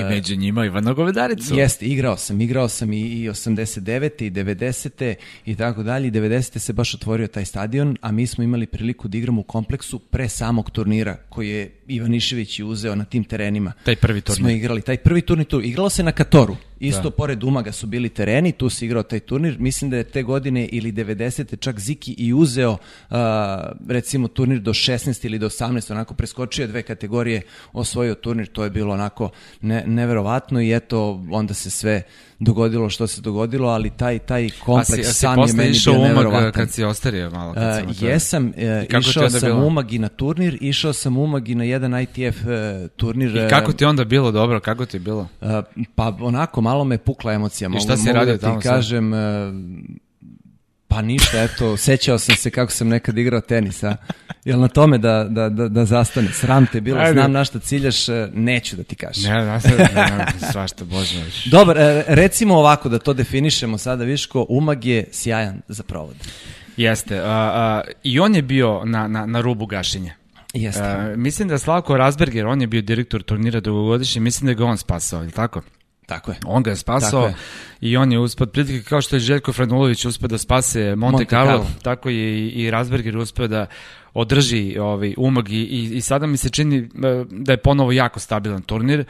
I među njima Ivana Govedaricu. Jeste, igrao sam, igrao sam i, i 89. i 90. i tako dalje. I 90. se baš otvorio taj stadion, a mi smo imali priliku da igramo u kompleksu pre samog turnira koji je Ivan Išević i uzeo na tim terenima. Taj prvi turnir. Smo igrali, taj prvi turnir, tu, igralo se na Katoru. Isto da. pored Umaga su bili tereni, tu se igrao taj turnir. Mislim da je te godine ili 90. čak Ziki i uzeo uh, recimo turnir do 16 ili do 18, onako preskočio dve kategorije, osvojio turnir, to je bilo onako ne, neverovatno i eto onda se sve dogodilo što se dogodilo, ali taj taj kompleks a si, a si sam je meni bio umag kad si ostario malo? Kad si Uh, motor- jesam, uh, I išao sam bilo? Umag i na turnir, išao sam Umag i na jedan ITF uh, turnir. I uh, kako ti onda bilo dobro, kako ti je bilo? Uh, pa onako, malo me pukla emocija. Mogu, šta si mogu radio da ti tamo kažem, uh, pa ništa, eto, sećao sam se kako sam nekad igrao tenis, a? Jel na tome da, da, da, da zastane? Sram te bilo, Ajde. znam na šta ciljaš, uh, neću da ti kažem. Ne, ne, ne, ne, svašta, bože moj. Dobar, e, recimo ovako da to definišemo sada, Viško, Umag je sjajan za provod. Jeste, a, a, i on je bio na, na, na rubu gašenja. Jeste. A, mislim da Slavko Razberger, on je bio direktor turnira dugogodišnji, mislim da ga on spasao, ili tako? Tako je. On ga je spasao je. i on je uspod prilike kao što je Željko Franulović uspeo da spase Monte, Monte Carlo, Carlo. tako je i, i Rasberger uspeo da održi ovaj umag i, i, i sada mi se čini e, da je ponovo jako stabilan turnir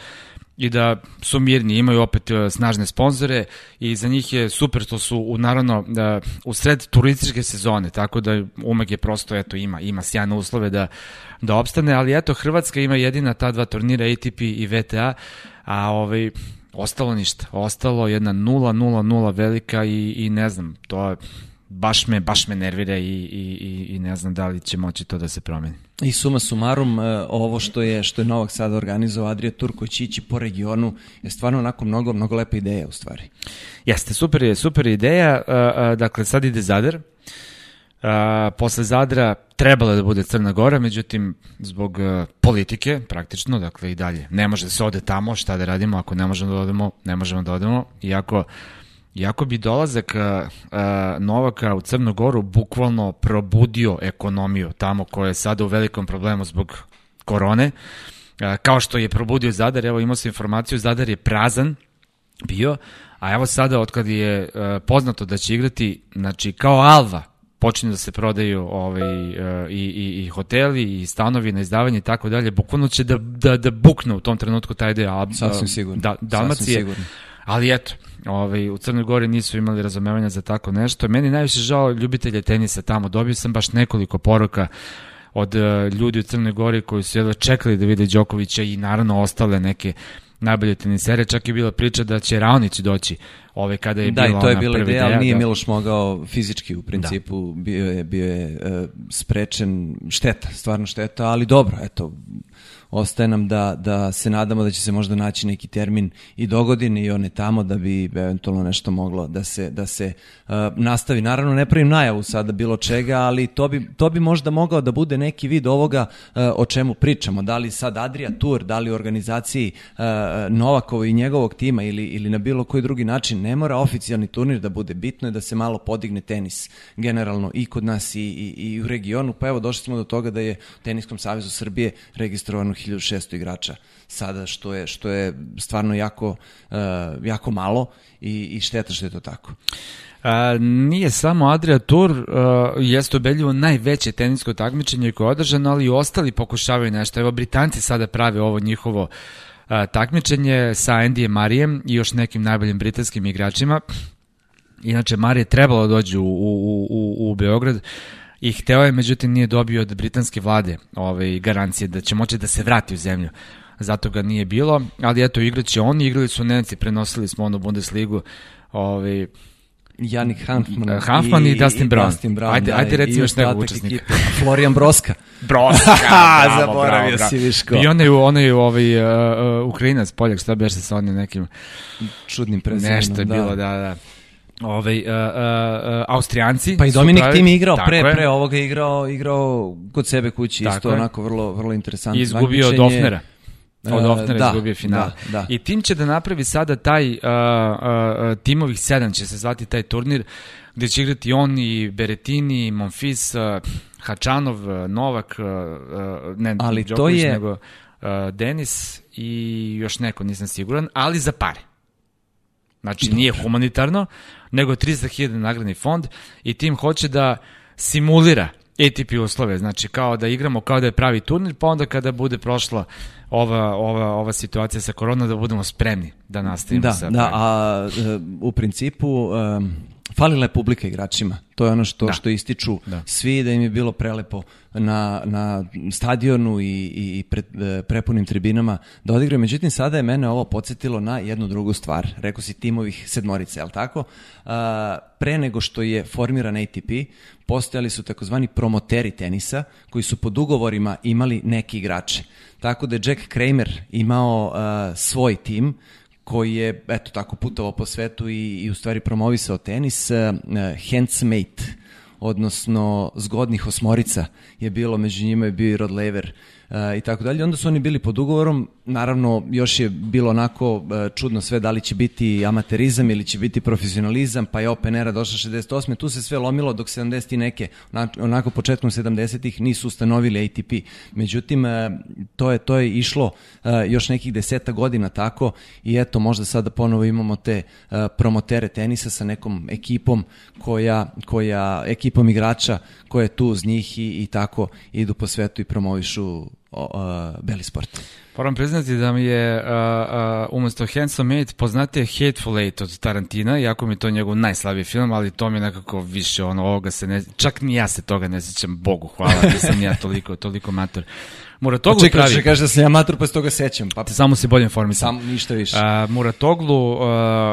i da su mirni, imaju opet e, snažne sponzore i za njih je super što su u naravno da, u sred turističke sezone, tako da Umag je prosto eto ima ima sjajne uslove da da opstane, ali eto Hrvatska ima jedina ta dva turnira ATP i VTA, a ovaj ostalo ništa. Ostalo jedna 0-0-0 velika i, i ne znam, to je baš me, baš me nervira i, i, i, i ne znam da li će moći to da se promeni. I suma sumarum, e, ovo što je što je Novak sada organizovao Adria Tur koji će ići po regionu je stvarno onako mnogo, mnogo lepa ideja u stvari. Jeste, super je, super je ideja. Dakle, sad ide Zadar. Uh, posle Zadra trebala da bude Crna Gora, međutim, zbog uh, politike, praktično, dakle i dalje, ne može da se ode tamo, šta da radimo, ako ne možemo da odemo, ne možemo da odemo, iako Iako bi dolazak uh, uh, Novaka u Crnu Goru bukvalno probudio ekonomiju tamo koja je sada u velikom problemu zbog korone, uh, kao što je probudio Zadar, evo imao sam informaciju, Zadar je prazan bio, a evo sada od kad je poznato da će igrati, znači kao Alva, počinju da se prodaju ovaj, uh, i, i, i hoteli i stanovi na izdavanje i tako dalje, bukvalno će da, da, da bukne u tom trenutku taj deo Sasvim sigurno. da, Dalmacije. Sasvim sigurno. Ali eto, ovaj, u Crnoj Gori nisu imali razumevanja za tako nešto. Meni najviše žao ljubitelje tenisa tamo. Dobio sam baš nekoliko poruka od uh, ljudi u Crnoj Gori koji su jedva čekali da vide Đokovića i naravno ostale neke najbolje tenisere. Čak je bila priča da će Raonić doći ove kada je da, bila i to je bila ideja, ali nije da. Miloš mogao fizički u principu, da. bio je, bio je uh, sprečen, šteta, stvarno šteta, ali dobro, eto, ostaje nam da, da se nadamo da će se možda naći neki termin i dogodine i one tamo da bi eventualno nešto moglo da se, da se uh, nastavi. Naravno ne pravim najavu sada bilo čega, ali to bi, to bi možda mogao da bude neki vid ovoga uh, o čemu pričamo. Da li sad Adria Tour, da li u organizaciji uh, Novakova i njegovog tima ili, ili na bilo koji drugi način, ne mora oficijalni turnir da bude bitno je da se malo podigne tenis generalno i kod nas i, i, i u regionu. Pa evo došli smo do toga da je Teniskom savezu Srbije registrovano 1600 igrača sada što je što je stvarno jako uh, jako malo i i šteta što je to tako. A, nije samo Adria Tour, uh, jeste ubedljivo najveće tenisko takmičenje koje je održano, ali i ostali pokušavaju nešto. Evo, Britanci sada prave ovo njihovo uh, takmičenje sa Andy Marijem i još nekim najboljim britanskim igračima. Inače, Marije trebalo da dođe u, u, u, u Beograd i hteo je, međutim nije dobio od britanske vlade ovaj, garancije da će moći da se vrati u zemlju. Zato ga nije bilo, ali eto, igraće oni, igrali su Nemci, prenosili smo ono Bundesligu, ovaj, Janik Hanfman, Hanfman i, i Dustin Brown. Dustin Brown ajde, da, ajde reci još nekog učesnika. ekipe. Florian Broska. Broska, bravo, Zaboravio bravo, si, Viško. I onaj, onaj ovaj, uh, uh, Ukrajinac, Poljak, šta beše sa onim nekim Čudnim prezimenom. Nešto je da. bilo, da, da. Ovaj, uh, uh, uh, Austrijanci Pa i Dominik pravi- Tim je igrao pre, je. pre ovoga igrao, igrao kod sebe kući, Tako isto je. onako vrlo, vrlo interesantno I izgubio od. Ofnera. Od Ofnera da, izgubio final. da, da. I tim će da napravi sada taj uh, uh, timovih sedam će se zvati taj turnir gde će igrati on i Beretini, Monfis, uh, Hačanov, uh, Novak, uh, ne Ali to Đoković, je- nego uh, Denis i još neko, nisam siguran, ali za pare. Znači, nije humanitarno, nego 300.000 nagradni fond i tim hoće da simulira ATP uslove, znači kao da igramo kao da je pravi turnir, pa onda kada bude prošla ova, ova, ova situacija sa koronom da budemo spremni da nastavimo Da, sa da, a e, u principu um, falila je publika igračima. To je ono što Da. što ističu Da. svi da im je bilo prelepo na, na stadionu i, i pred, e, prepunim tribinama da odigraju. Međutim, sada je mene ovo podsjetilo na jednu drugu stvar. Rekao si timovih sedmorice, ali tako? A, pre nego što je formiran ATP, postojali su takozvani promoteri tenisa koji su pod ugovorima imali neki igrače. Tako da je Jack Kramer imao a, svoj tim koji je, eto tako, putovao po svetu i, i u stvari promovisao tenis, uh, Handsmate, odnosno zgodnih osmorica je bilo, među njima je bio i Rod Laver, i tako dalje. Onda su oni bili pod ugovorom, naravno još je bilo onako čudno sve da li će biti amaterizam ili će biti profesionalizam, pa je Open Era došla 68. Tu se sve lomilo dok 70. neke, onako početkom 70. nisu ustanovili ATP. Međutim, to je, to je išlo još nekih deseta godina tako i eto možda sada ponovo imamo te promotere tenisa sa nekom ekipom koja, koja ekipom igrača koja je tu uz njih i, i tako idu po svetu i promovišu o, o, beli sport. Moram priznati da mi je uh, uh, umesto Handsome Eight poznatije Hateful Eight od Tarantina, iako mi je to njegov najslabiji film, ali to mi je nekako više ono, ovoga se ne, čak ni ja se toga ne sećam, Bogu hvala, nisam ja toliko, toliko mator. Muratoglu čekaj, pravi... Čekaj, da se ja mator pa toga sećam. Pa... Samo se bolje informisam. Samo ništa više. Uh, Muratoglu uh,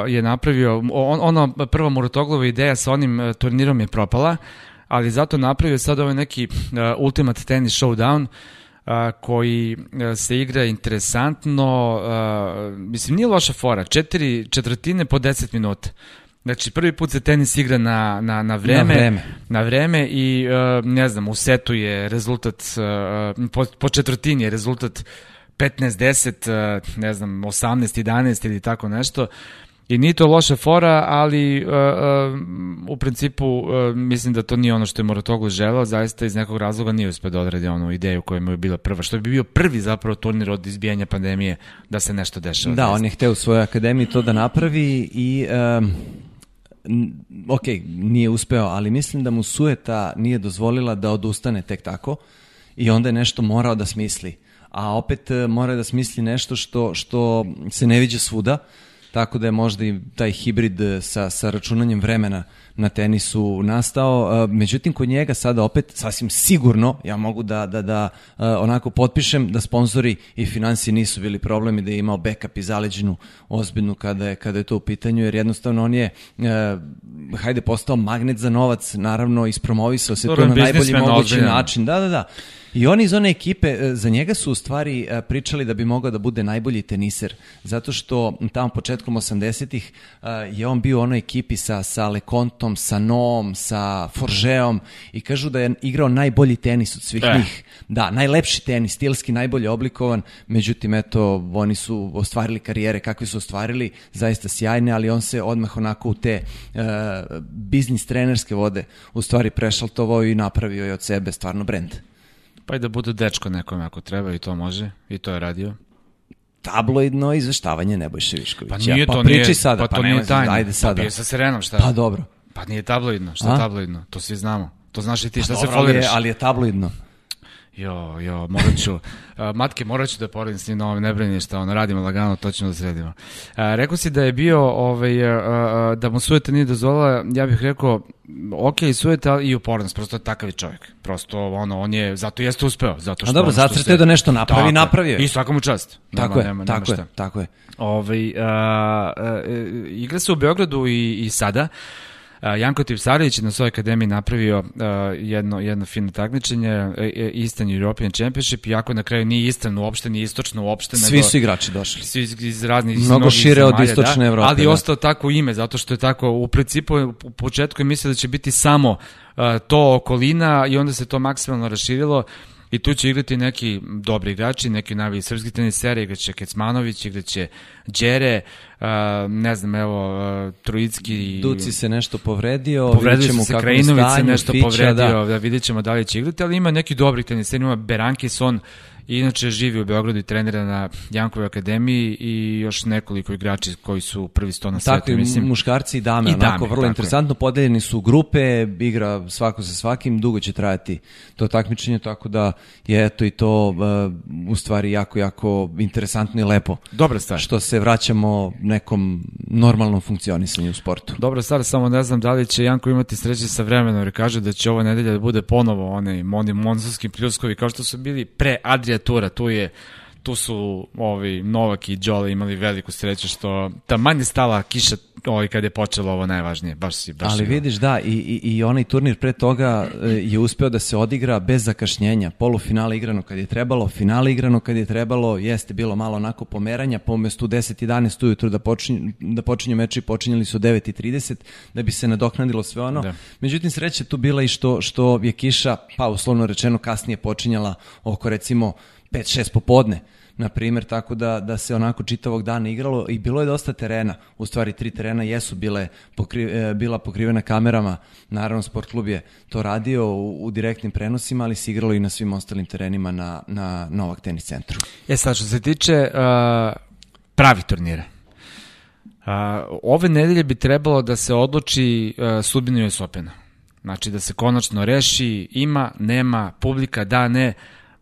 je napravio, on, ono, prva Muratoglova ideja sa onim uh, turnirom je propala, ali zato napravio sad ovaj neki uh, Ultimate Tennis Showdown, uh, koji uh, se igra interesantno, mislim nije loša fora, četiri četvrtine po 10 minuta. Znači, prvi put se tenis igra na, na, na, vreme, na vreme, na vreme i, uh, ne znam, u setu je rezultat, uh, po, po četvrtini je rezultat 15-10, uh, ne znam, 18-11 ili tako nešto. I nije to loša fora, ali uh, uh, u principu uh, mislim da to nije ono što je Moratoglu želeo, zaista iz nekog razloga nije uspio da odradi onu ideju koja mu je bila prva, što bi bio prvi zapravo turnir od izbijanja pandemije da se nešto dešava. Da, on je hteo u svojoj akademiji to da napravi i um, ok, nije uspeo, ali mislim da mu sueta nije dozvolila da odustane tek tako i onda je nešto morao da smisli. A opet mora da smisli nešto što, što se ne viđa svuda, tako da je možda i taj hibrid e, sa, sa računanjem vremena na tenisu nastao. E, međutim, kod njega sada opet sasvim sigurno ja mogu da, da, da e, onako potpišem da sponzori i financije nisu bili problemi, da je imao backup i zaleđenu ozbiljnu kada je, kada je to u pitanju, jer jednostavno on je hajde postao magnet za novac, naravno ispromovisao se to na najbolji mogući način. Da, da, da. I oni iz one ekipe, e, za njega su u stvari e, pričali da bi mogao da bude najbolji teniser, zato što tamo početkom 80-ih e, je on bio u onoj ekipi sa, sa Lekontom, sa Noom, sa Forgeom i kažu da je igrao najbolji tenis od svih eh. njih. Da, najlepši tenis, stilski najbolje oblikovan, međutim, eto, oni su ostvarili karijere kakve su ostvarili, zaista sjajne, ali on se odmah onako u te uh, biznis trenerske vode u stvari prešaltovao i napravio je od sebe stvarno brend. Pa i da bude dečko nekome ako treba i to može i to je radio tabloidno izveštavanje Nebojše Viškovića. Pa nije pa to, pa nije, sada, pa, pa to nije tajno. Ajde sada. Pa sa Serenom, šta? Pa dobro. Pa nije tabloidno, šta A? tabloidno? To svi znamo. To znaš i ti, šta pa, se dobro, foliraš. Ali je, ali je tabloidno. Jo, jo, morat ću, uh, matke, morat ću da poredim s njim na ovom, ne brini šta, ono, radimo lagano, to ćemo da sredimo. Uh, rekao si da je bio, ovaj, uh, da mu sujeta nije dozvolila, ja bih rekao, ok, sujeta i upornost, prosto je takav čovjek. Prosto, ono, on je, zato jeste uspeo, zato što... A dobro, zacrteo se... da nešto napravi, tako, napravio. I svakom čast. Tako nema, je, nema, tako nema je, tako je. Ovaj, uh, uh, igra se u Beogradu i, i sada, uh, Janko Tipsarević je na svojoj akademiji napravio uh, jedno, jedno fino takmičenje, e, e, Eastern European Championship, iako na kraju nije Eastern uopšte, nije istočno uopšte. Svi nego, su igrači došli. Svi iz raznih Mnogo šire zemalja, od istočne da, Evrope. Ali da. ostao tako ime, zato što je tako, u principu u početku je mislio da će biti samo uh, to okolina i onda se to maksimalno raširilo. I tu će igrati neki dobri igrači, neki najbolji srpski teniseri, igraće Kecmanović, igraće Đere, uh, ne znam, evo, uh, Trojicki... Duci se nešto povredio, povredio vidjet se Krajinović se nešto Fića, povredio, da. da vidjet ćemo da li će igrati, ali ima neki dobri teniseri, ima Berankison, I inače živi u Beogradu i trenira na Jankovoj akademiji i još nekoliko igrači koji su prvi sto na svetu. Tako mislim. muškarci i dame, I onako dame, vrlo interesantno, je. podeljeni su grupe, igra svako sa svakim, dugo će trajati to takmičenje, tako da je eto i to uh, u stvari jako, jako interesantno i lepo. Dobra stvar. Što se vraćamo nekom normalnom funkcionisanju u sportu. Dobra stvar, samo ne znam da li će Janko imati sreće sa vremenom, jer kaže da će ova nedelja da bude ponovo one, oni monsunski pljuskovi kao što su bili pre Adria tura, tu je tu su ovi Novak i Đole imali veliku sreću što ta manje stala kiša ovaj kad je počelo ovo najvažnije, baš si baš Ali vidiš da i, i, i onaj turnir pre toga e, je uspeo da se odigra bez zakašnjenja. Polufinale igrano kad je trebalo, finale igrano kad je trebalo, jeste bilo malo onako pomeranja, po umestu 10 11 ujutru da počinju da počinju meči počinjali su 9:30 da bi se nadoknadilo sve ono. Da. Međutim sreća tu bila i što što je kiša pa uslovno rečeno kasnije počinjala oko recimo 5-6 popodne na primjer, tako da, da se onako čitavog dana igralo i bilo je dosta terena, u stvari tri terena jesu bile pokri, e, bila pokrivena kamerama, naravno sport klub je to radio u, u direktnim prenosima, ali se igralo i na svim ostalim terenima na, na Novak tenis centru. E sad, što se tiče uh, pravi turnira, uh, ove nedelje bi trebalo da se odluči uh, sudbinu US Opena. Znači da se konačno reši, ima, nema, publika, da, ne,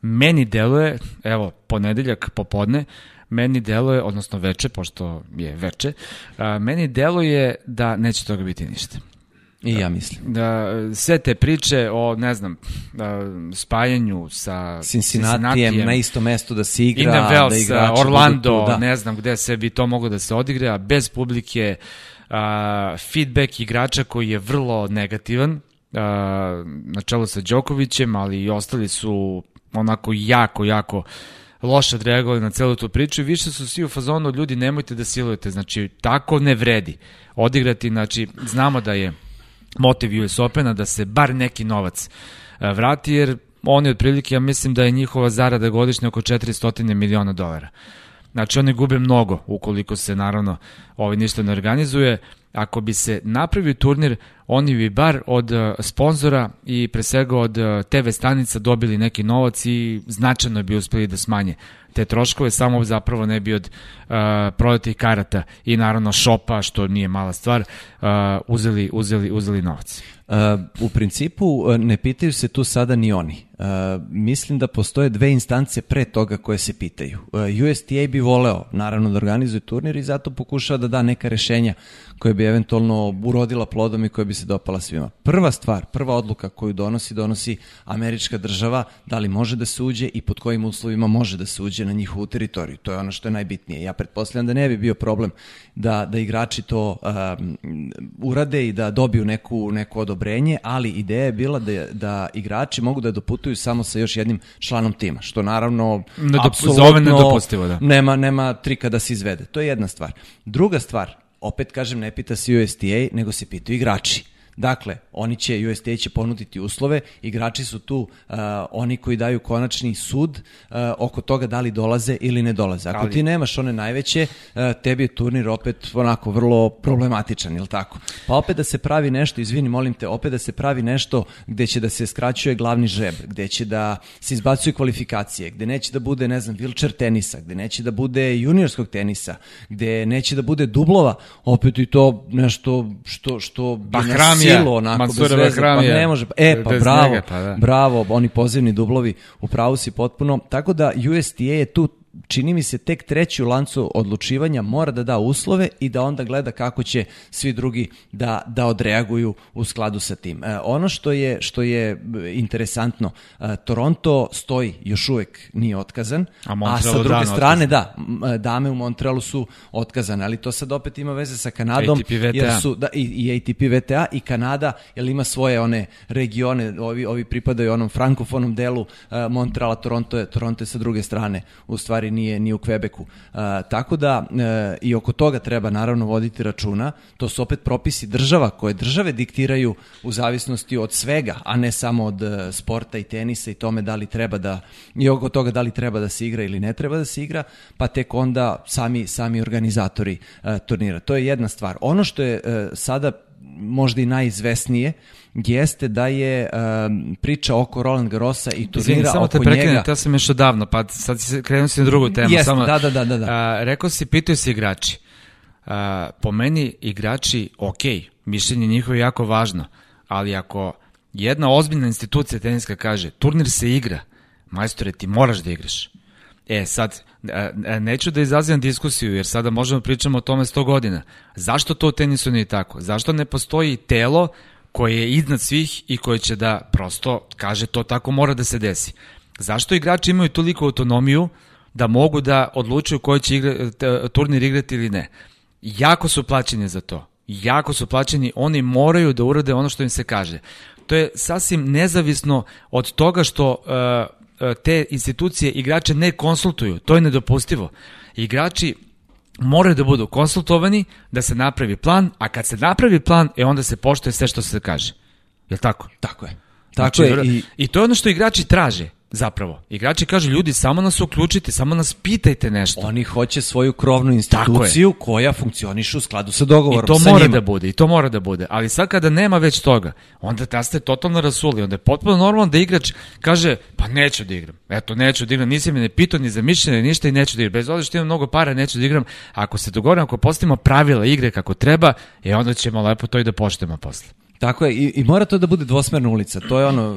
meni deluje, evo, ponedeljak popodne, meni deluje, odnosno veče, pošto je veče, a, meni deluje da neće toga biti ništa. I ja mislim. Da, sve te priče o, ne znam, da, spajanju sa Cincinnatijem na isto mesto da se igra, da igrači Orlando, tu, da. ne znam gde sve bi to moglo da se odigra, a bez publike, a, feedback igrača koji je vrlo negativan, a, na čelu sa Đokovićem, ali i ostali su onako jako, jako loše odreagovali na celu tu priču i više su svi u fazonu ljudi nemojte da silujete, znači tako ne vredi odigrati, znači znamo da je motiv US Opena da se bar neki novac e, vrati jer oni otprilike, ja mislim da je njihova zarada godišnja oko 400 miliona dolara. Znači oni gube mnogo ukoliko se naravno ovaj ništa ne organizuje. Ako bi se napravio turnir, oni bi bar od uh, sponzora i pre svega od uh, TV stanica dobili neki novac i značajno bi uspeli da smanje te troškove, samo zapravo ne bi od uh, prodatih karata i naravno šopa, što nije mala stvar, uh, uzeli, uzeli, uzeli novac. Uh, u principu ne pitaju se tu sada ni oni. Uh, mislim da postoje dve instance pre toga koje se pitaju. Uh, USTA bi voleo, naravno, da organizuje turnir i zato pokušava da da neka rešenja koje bi eventualno urodila plodom i koje bi se dopala svima. Prva stvar, prva odluka koju donosi, donosi američka država, da li može da se uđe i pod kojim uslovima može da se uđe na njihovu teritoriju. To je ono što je najbitnije. Ja pretpostavljam da ne bi bio problem da, da igrači to um, urade i da dobiju neku, neku odobrenje, ali ideja je bila da, da igrači mogu da doputuju samo sa još jednim članom tima, što naravno Nedop, apsolutno nedopustivo, da. nema, nema trika da se izvede. To je jedna stvar. Druga stvar, opet kažem, ne pita se USTA, nego se pitaju igrači. Dakle, oni će, USTA će ponuditi uslove, igrači su tu uh, oni koji daju konačni sud uh, oko toga da li dolaze ili ne dolaze. Ako Ali- ti nemaš one najveće, uh, tebi je turnir opet onako vrlo problematičan, ili tako? Pa opet da se pravi nešto, izvini, molim te, opet da se pravi nešto gde će da se skraćuje glavni žeb, gde će da se izbacuju kvalifikacije, gde neće da bude, ne znam, wheelchair tenisa, gde neće da bude juniorskog tenisa, gde neće da bude dublova, opet i to nešto što, što bi na Bahramija, silu, onako, bez Mansura veze, pa ne može, e, pa Bez bravo, njega, pa da. bravo, oni pozivni dublovi, u pravu si potpuno, tako da USTA je tu čini mi se tek treći u lancu odlučivanja mora da da uslove i da onda gleda kako će svi drugi da, da odreaguju u skladu sa tim. E, ono što je, što je e, interesantno, e, Toronto stoji, još uvek nije otkazan, A a sa druge strane da, m, e, dame u Montrealu su otkazane, ali to sad opet ima veze sa Kanadom, ATP VTA. jer su da, i, i ATP VTA i Kanada, jer ima svoje one regione, ovi, ovi pripadaju onom frankofonom delu uh, Montreala, Toronto je, Toronto je sa druge strane, u stvari nije, nije u Quebecu. Uh, tako da uh, i oko toga treba naravno voditi računa, to su opet propisi država koje države diktiraju u zavisnosti od svega, a ne samo od uh, sporta i tenisa i tome da li treba da, i oko toga da li treba da se igra ili ne treba da se igra, pa tek onda sami, sami organizatori uh, turnira. To je jedna stvar. Ono što je uh, sada možda i najizvesnije jeste da je um, priča oko Roland Garrosa i turnira Izvini, samo te oko prekinem, njega. sam još odavno, pa sad si krenuo si na drugu temu. Jeste, samo, da, da, da, da, da. A, rekao si, pitaju se igrači. A, po meni igrači, ok, mišljenje njihovo je jako važno, ali ako jedna ozbiljna institucija teniska kaže, turnir se igra, majstore, ti moraš da igraš. E, sad, neću da izazivam diskusiju, jer sada možemo da pričamo o tome 100 godina. Zašto to u tenisu nije tako? Zašto ne postoji telo koje je iznad svih i koje će da prosto kaže to tako mora da se desi? Zašto igrači imaju toliko autonomiju da mogu da odlučuju koji će igra, turnir igrati ili ne? Jako su plaćeni za to. Jako su plaćeni, oni moraju da urade ono što im se kaže. To je sasvim nezavisno od toga što uh, te institucije igrače ne konsultuju. To je nedopustivo. Igrači moraju da budu konsultovani, da se napravi plan, a kad se napravi plan, e onda se poštuje sve što se kaže. Je li tako? Tako je. Tako Znači, je. I, I to je ono što igrači traže. Zapravo. Igrači kažu, ljudi, samo nas uključite, samo nas pitajte nešto. Oni hoće svoju krovnu instituciju koja funkcioniše u skladu sa dogovorom I to sa mora njima. da bude, i to mora da bude. Ali sad kada nema već toga, onda ta ste totalno rasuli. Onda je potpuno normalno da igrač kaže, pa neću da igram. Eto, neću da igram, nisi me ne pitao ni za mišljenje, ništa i neću da igram. Bez obzira što imam mnogo para, neću da igram. Ako se dogovorimo, ako postavimo pravila igre kako treba, e onda ćemo lepo to i da poštujemo posle. Tako je, i, i mora to da bude dvosmerna ulica, to je ono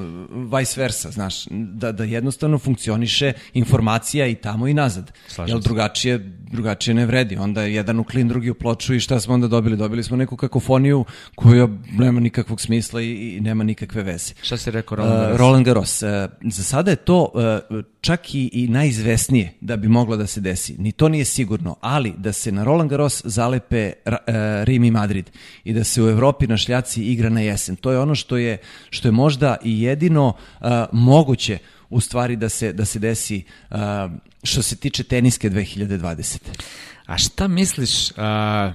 vice versa, znaš, da, da jednostavno funkcioniše informacija i tamo i nazad, Slažem se. drugačije, drugačije ne vredi, onda je jedan u klin, drugi u ploču i šta smo onda dobili? Dobili smo neku kakofoniju koja nema nikakvog smisla i, i nema nikakve veze. Šta si rekao, Uh, Roland Garros? Roland Garros. Uh, za sada je to uh, čak i, i najizvesnije da bi moglo da se desi. Ni to nije sigurno, ali da se na Roland Garros zalepe uh, Rim i Madrid i da se u Evropi na šljaci igra na jesen. To je ono što je, što je možda i jedino uh, moguće u stvari da se, da se desi uh, što se tiče teniske 2020. A šta misliš, a,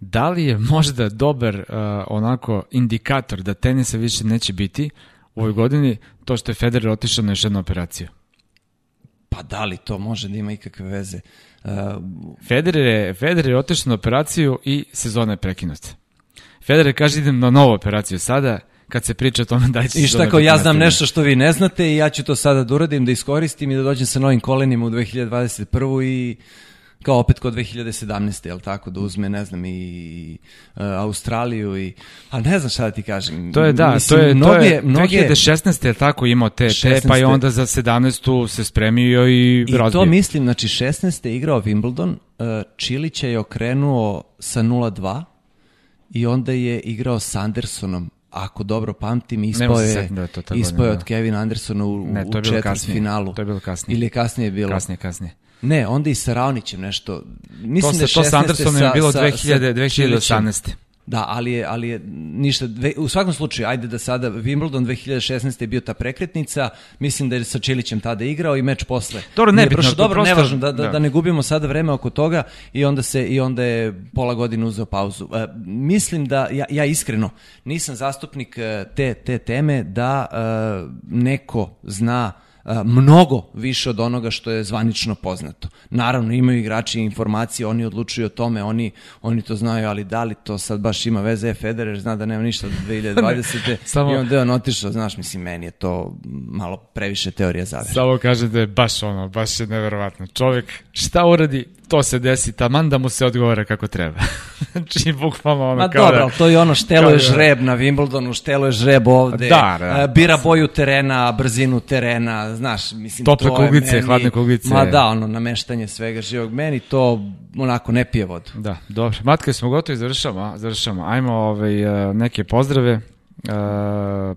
da li je možda dobar a, onako indikator da tenisa više neće biti u ovoj godini to što je Federer otišao na još jednu operaciju? Pa da li to može da ima ikakve veze? Uh, Federer je, Federer je otišao na operaciju i sezona je prekinuta. Federer kaže idem na novu operaciju sada, kad se priča o tome da će I šta kao ja znam nešto što vi ne znate i ja ću to sada da uradim, da iskoristim i da dođem sa novim kolenima u 2021. i kao opet kod 2017. jel tako, da uzme, ne znam, i uh, Australiju i, a ne znam šta da ti kažem. To je da, Mislim, to je, mnoge, to je mnoge, 2016. je tako imao te, te, pa je 16.. onda za 17. se spremio i, I razbio. to mislim, znači 16. je igrao Wimbledon, uh, Čilića je okrenuo sa 0-2 i onda je igrao s Andersonom ako dobro pamtim, ispao mogu se je, da je to ispao je od Kevina Andersona u, Ne, to je u četvrt kasnije. finalu. To je bilo kasnije. Ili je kasnije bilo? Kasnije, kasnije. Ne, onda i sa Raonićem nešto. Mislim To, da je se, to 16. sa Andersonom je bilo sa- sa 2000, Čilićem. 2018. Da, ali je, ali je ništa, dve, u svakom slučaju, ajde da sada, Wimbledon 2016. je bio ta prekretnica, mislim da je sa Čilićem tada igrao i meč posle. Dobro, nebitno, prošao. dobro, prosto- nevažno, da, da, da. da ne gubimo sada vreme oko toga i onda se i onda je pola godine uzeo pauzu. E, mislim da, ja, ja iskreno, nisam zastupnik e, te, te teme da e, neko zna mnogo više od onoga što je zvanično poznato. Naravno, imaju igrači informacije, oni odlučuju o tome, oni, oni to znaju, ali da li to sad baš ima veze? E, Federer zna da nema ništa do 2020. samo- I onda je on otišao, znaš, mislim, meni je to malo previše teorija zavere. Samo kaže da je baš ono, baš je neverovatno. Čovjek šta uradi, to se desi, taman da mu se odgovara kako treba. znači, bukvalno ono Ma kao dobro, da... to je ono, štelo je da- žreb na Wimbledonu, štelo je žreb ovde, Da, da. e, bira boju terena, brzinu terena, znaš, mislim, Tople to je kuglice, meni- hladne kuglice. Ma da, ono, nameštanje svega živog, meni to onako ne pije vodu. Da, dobro. Matka, smo gotovi, završamo, završamo. Ajmo ovaj, uh, neke pozdrave. Uh,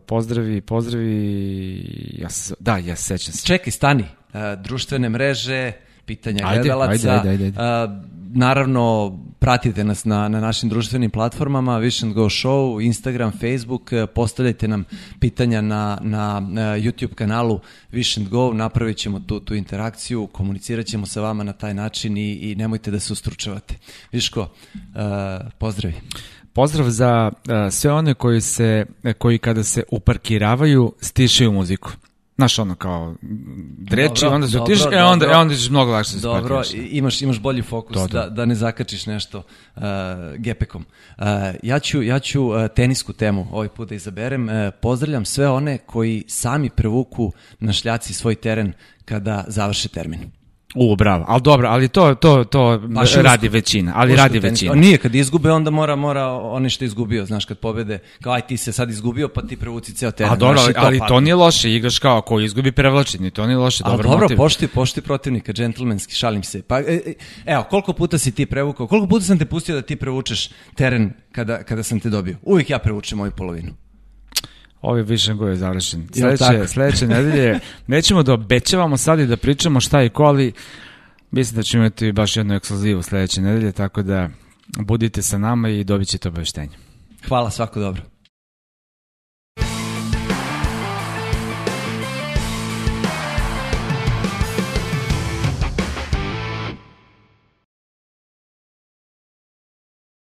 pozdravi, pozdravi, ja se, da, ja se sećam se. Čekaj, stani. Uh, društvene mreže, pitanja Ajde, gledalaca. ajde, ajde, ajde, ajde. Naravno, pratite nas na, na našim društvenim platformama, Vision Go Show, Instagram, Facebook, uh, postavljajte nam pitanja na, na, na YouTube kanalu Vision Go, napravit ćemo tu, tu interakciju, komunicirat ćemo sa vama na taj način i, i nemojte da se ustručavate. Viško, uh, pozdravi. Pozdrav za sve one koji se koji kada se uparkiravaju stišaju muziku. Znaš ono kao dreči, Dobro, onda se dobro, otišeš, e onda, dobro. e onda ćeš mnogo lakše da se Dobro, i- imaš, imaš bolji fokus To, to. Da, da ne zakačiš nešto uh, gepekom. Uh, ja ću, ja ću uh, tenisku temu ovaj put da izaberem. Uh, pozdravljam sve one koji sami prevuku na šljaci svoj teren kada završe termin. U, bravo. Ali dobro, ali to, to, to Baš radi usko. većina. Ali radi tenis- većina. A Nije, kad izgube, onda mora, mora oni što izgubio, znaš, kad pobede, kao aj ti se sad izgubio, pa ti prevuci ceo teren. A dobro, znaš, ali, ali pa- to nije loše, igraš kao ko izgubi prevlači, ni to nije loše, dobar dobro, motiv. pošti, pošti protivnika, džentlmenski, šalim se. Pa, e, e, evo, koliko puta si ti prevukao, koliko puta sam te pustio da ti prevučeš teren kada, kada sam te dobio? Uvijek ja prevučem moju polovinu. Ovaj Vision Go je završen. Sledeće, sledeće nedelje nećemo da obećavamo sad i da pričamo šta i ko, ali mislim da ćemo imati baš jednu ekskluzivu sledeće nedelje, tako da budite sa nama i dobit ćete obaveštenje. Hvala, svako dobro.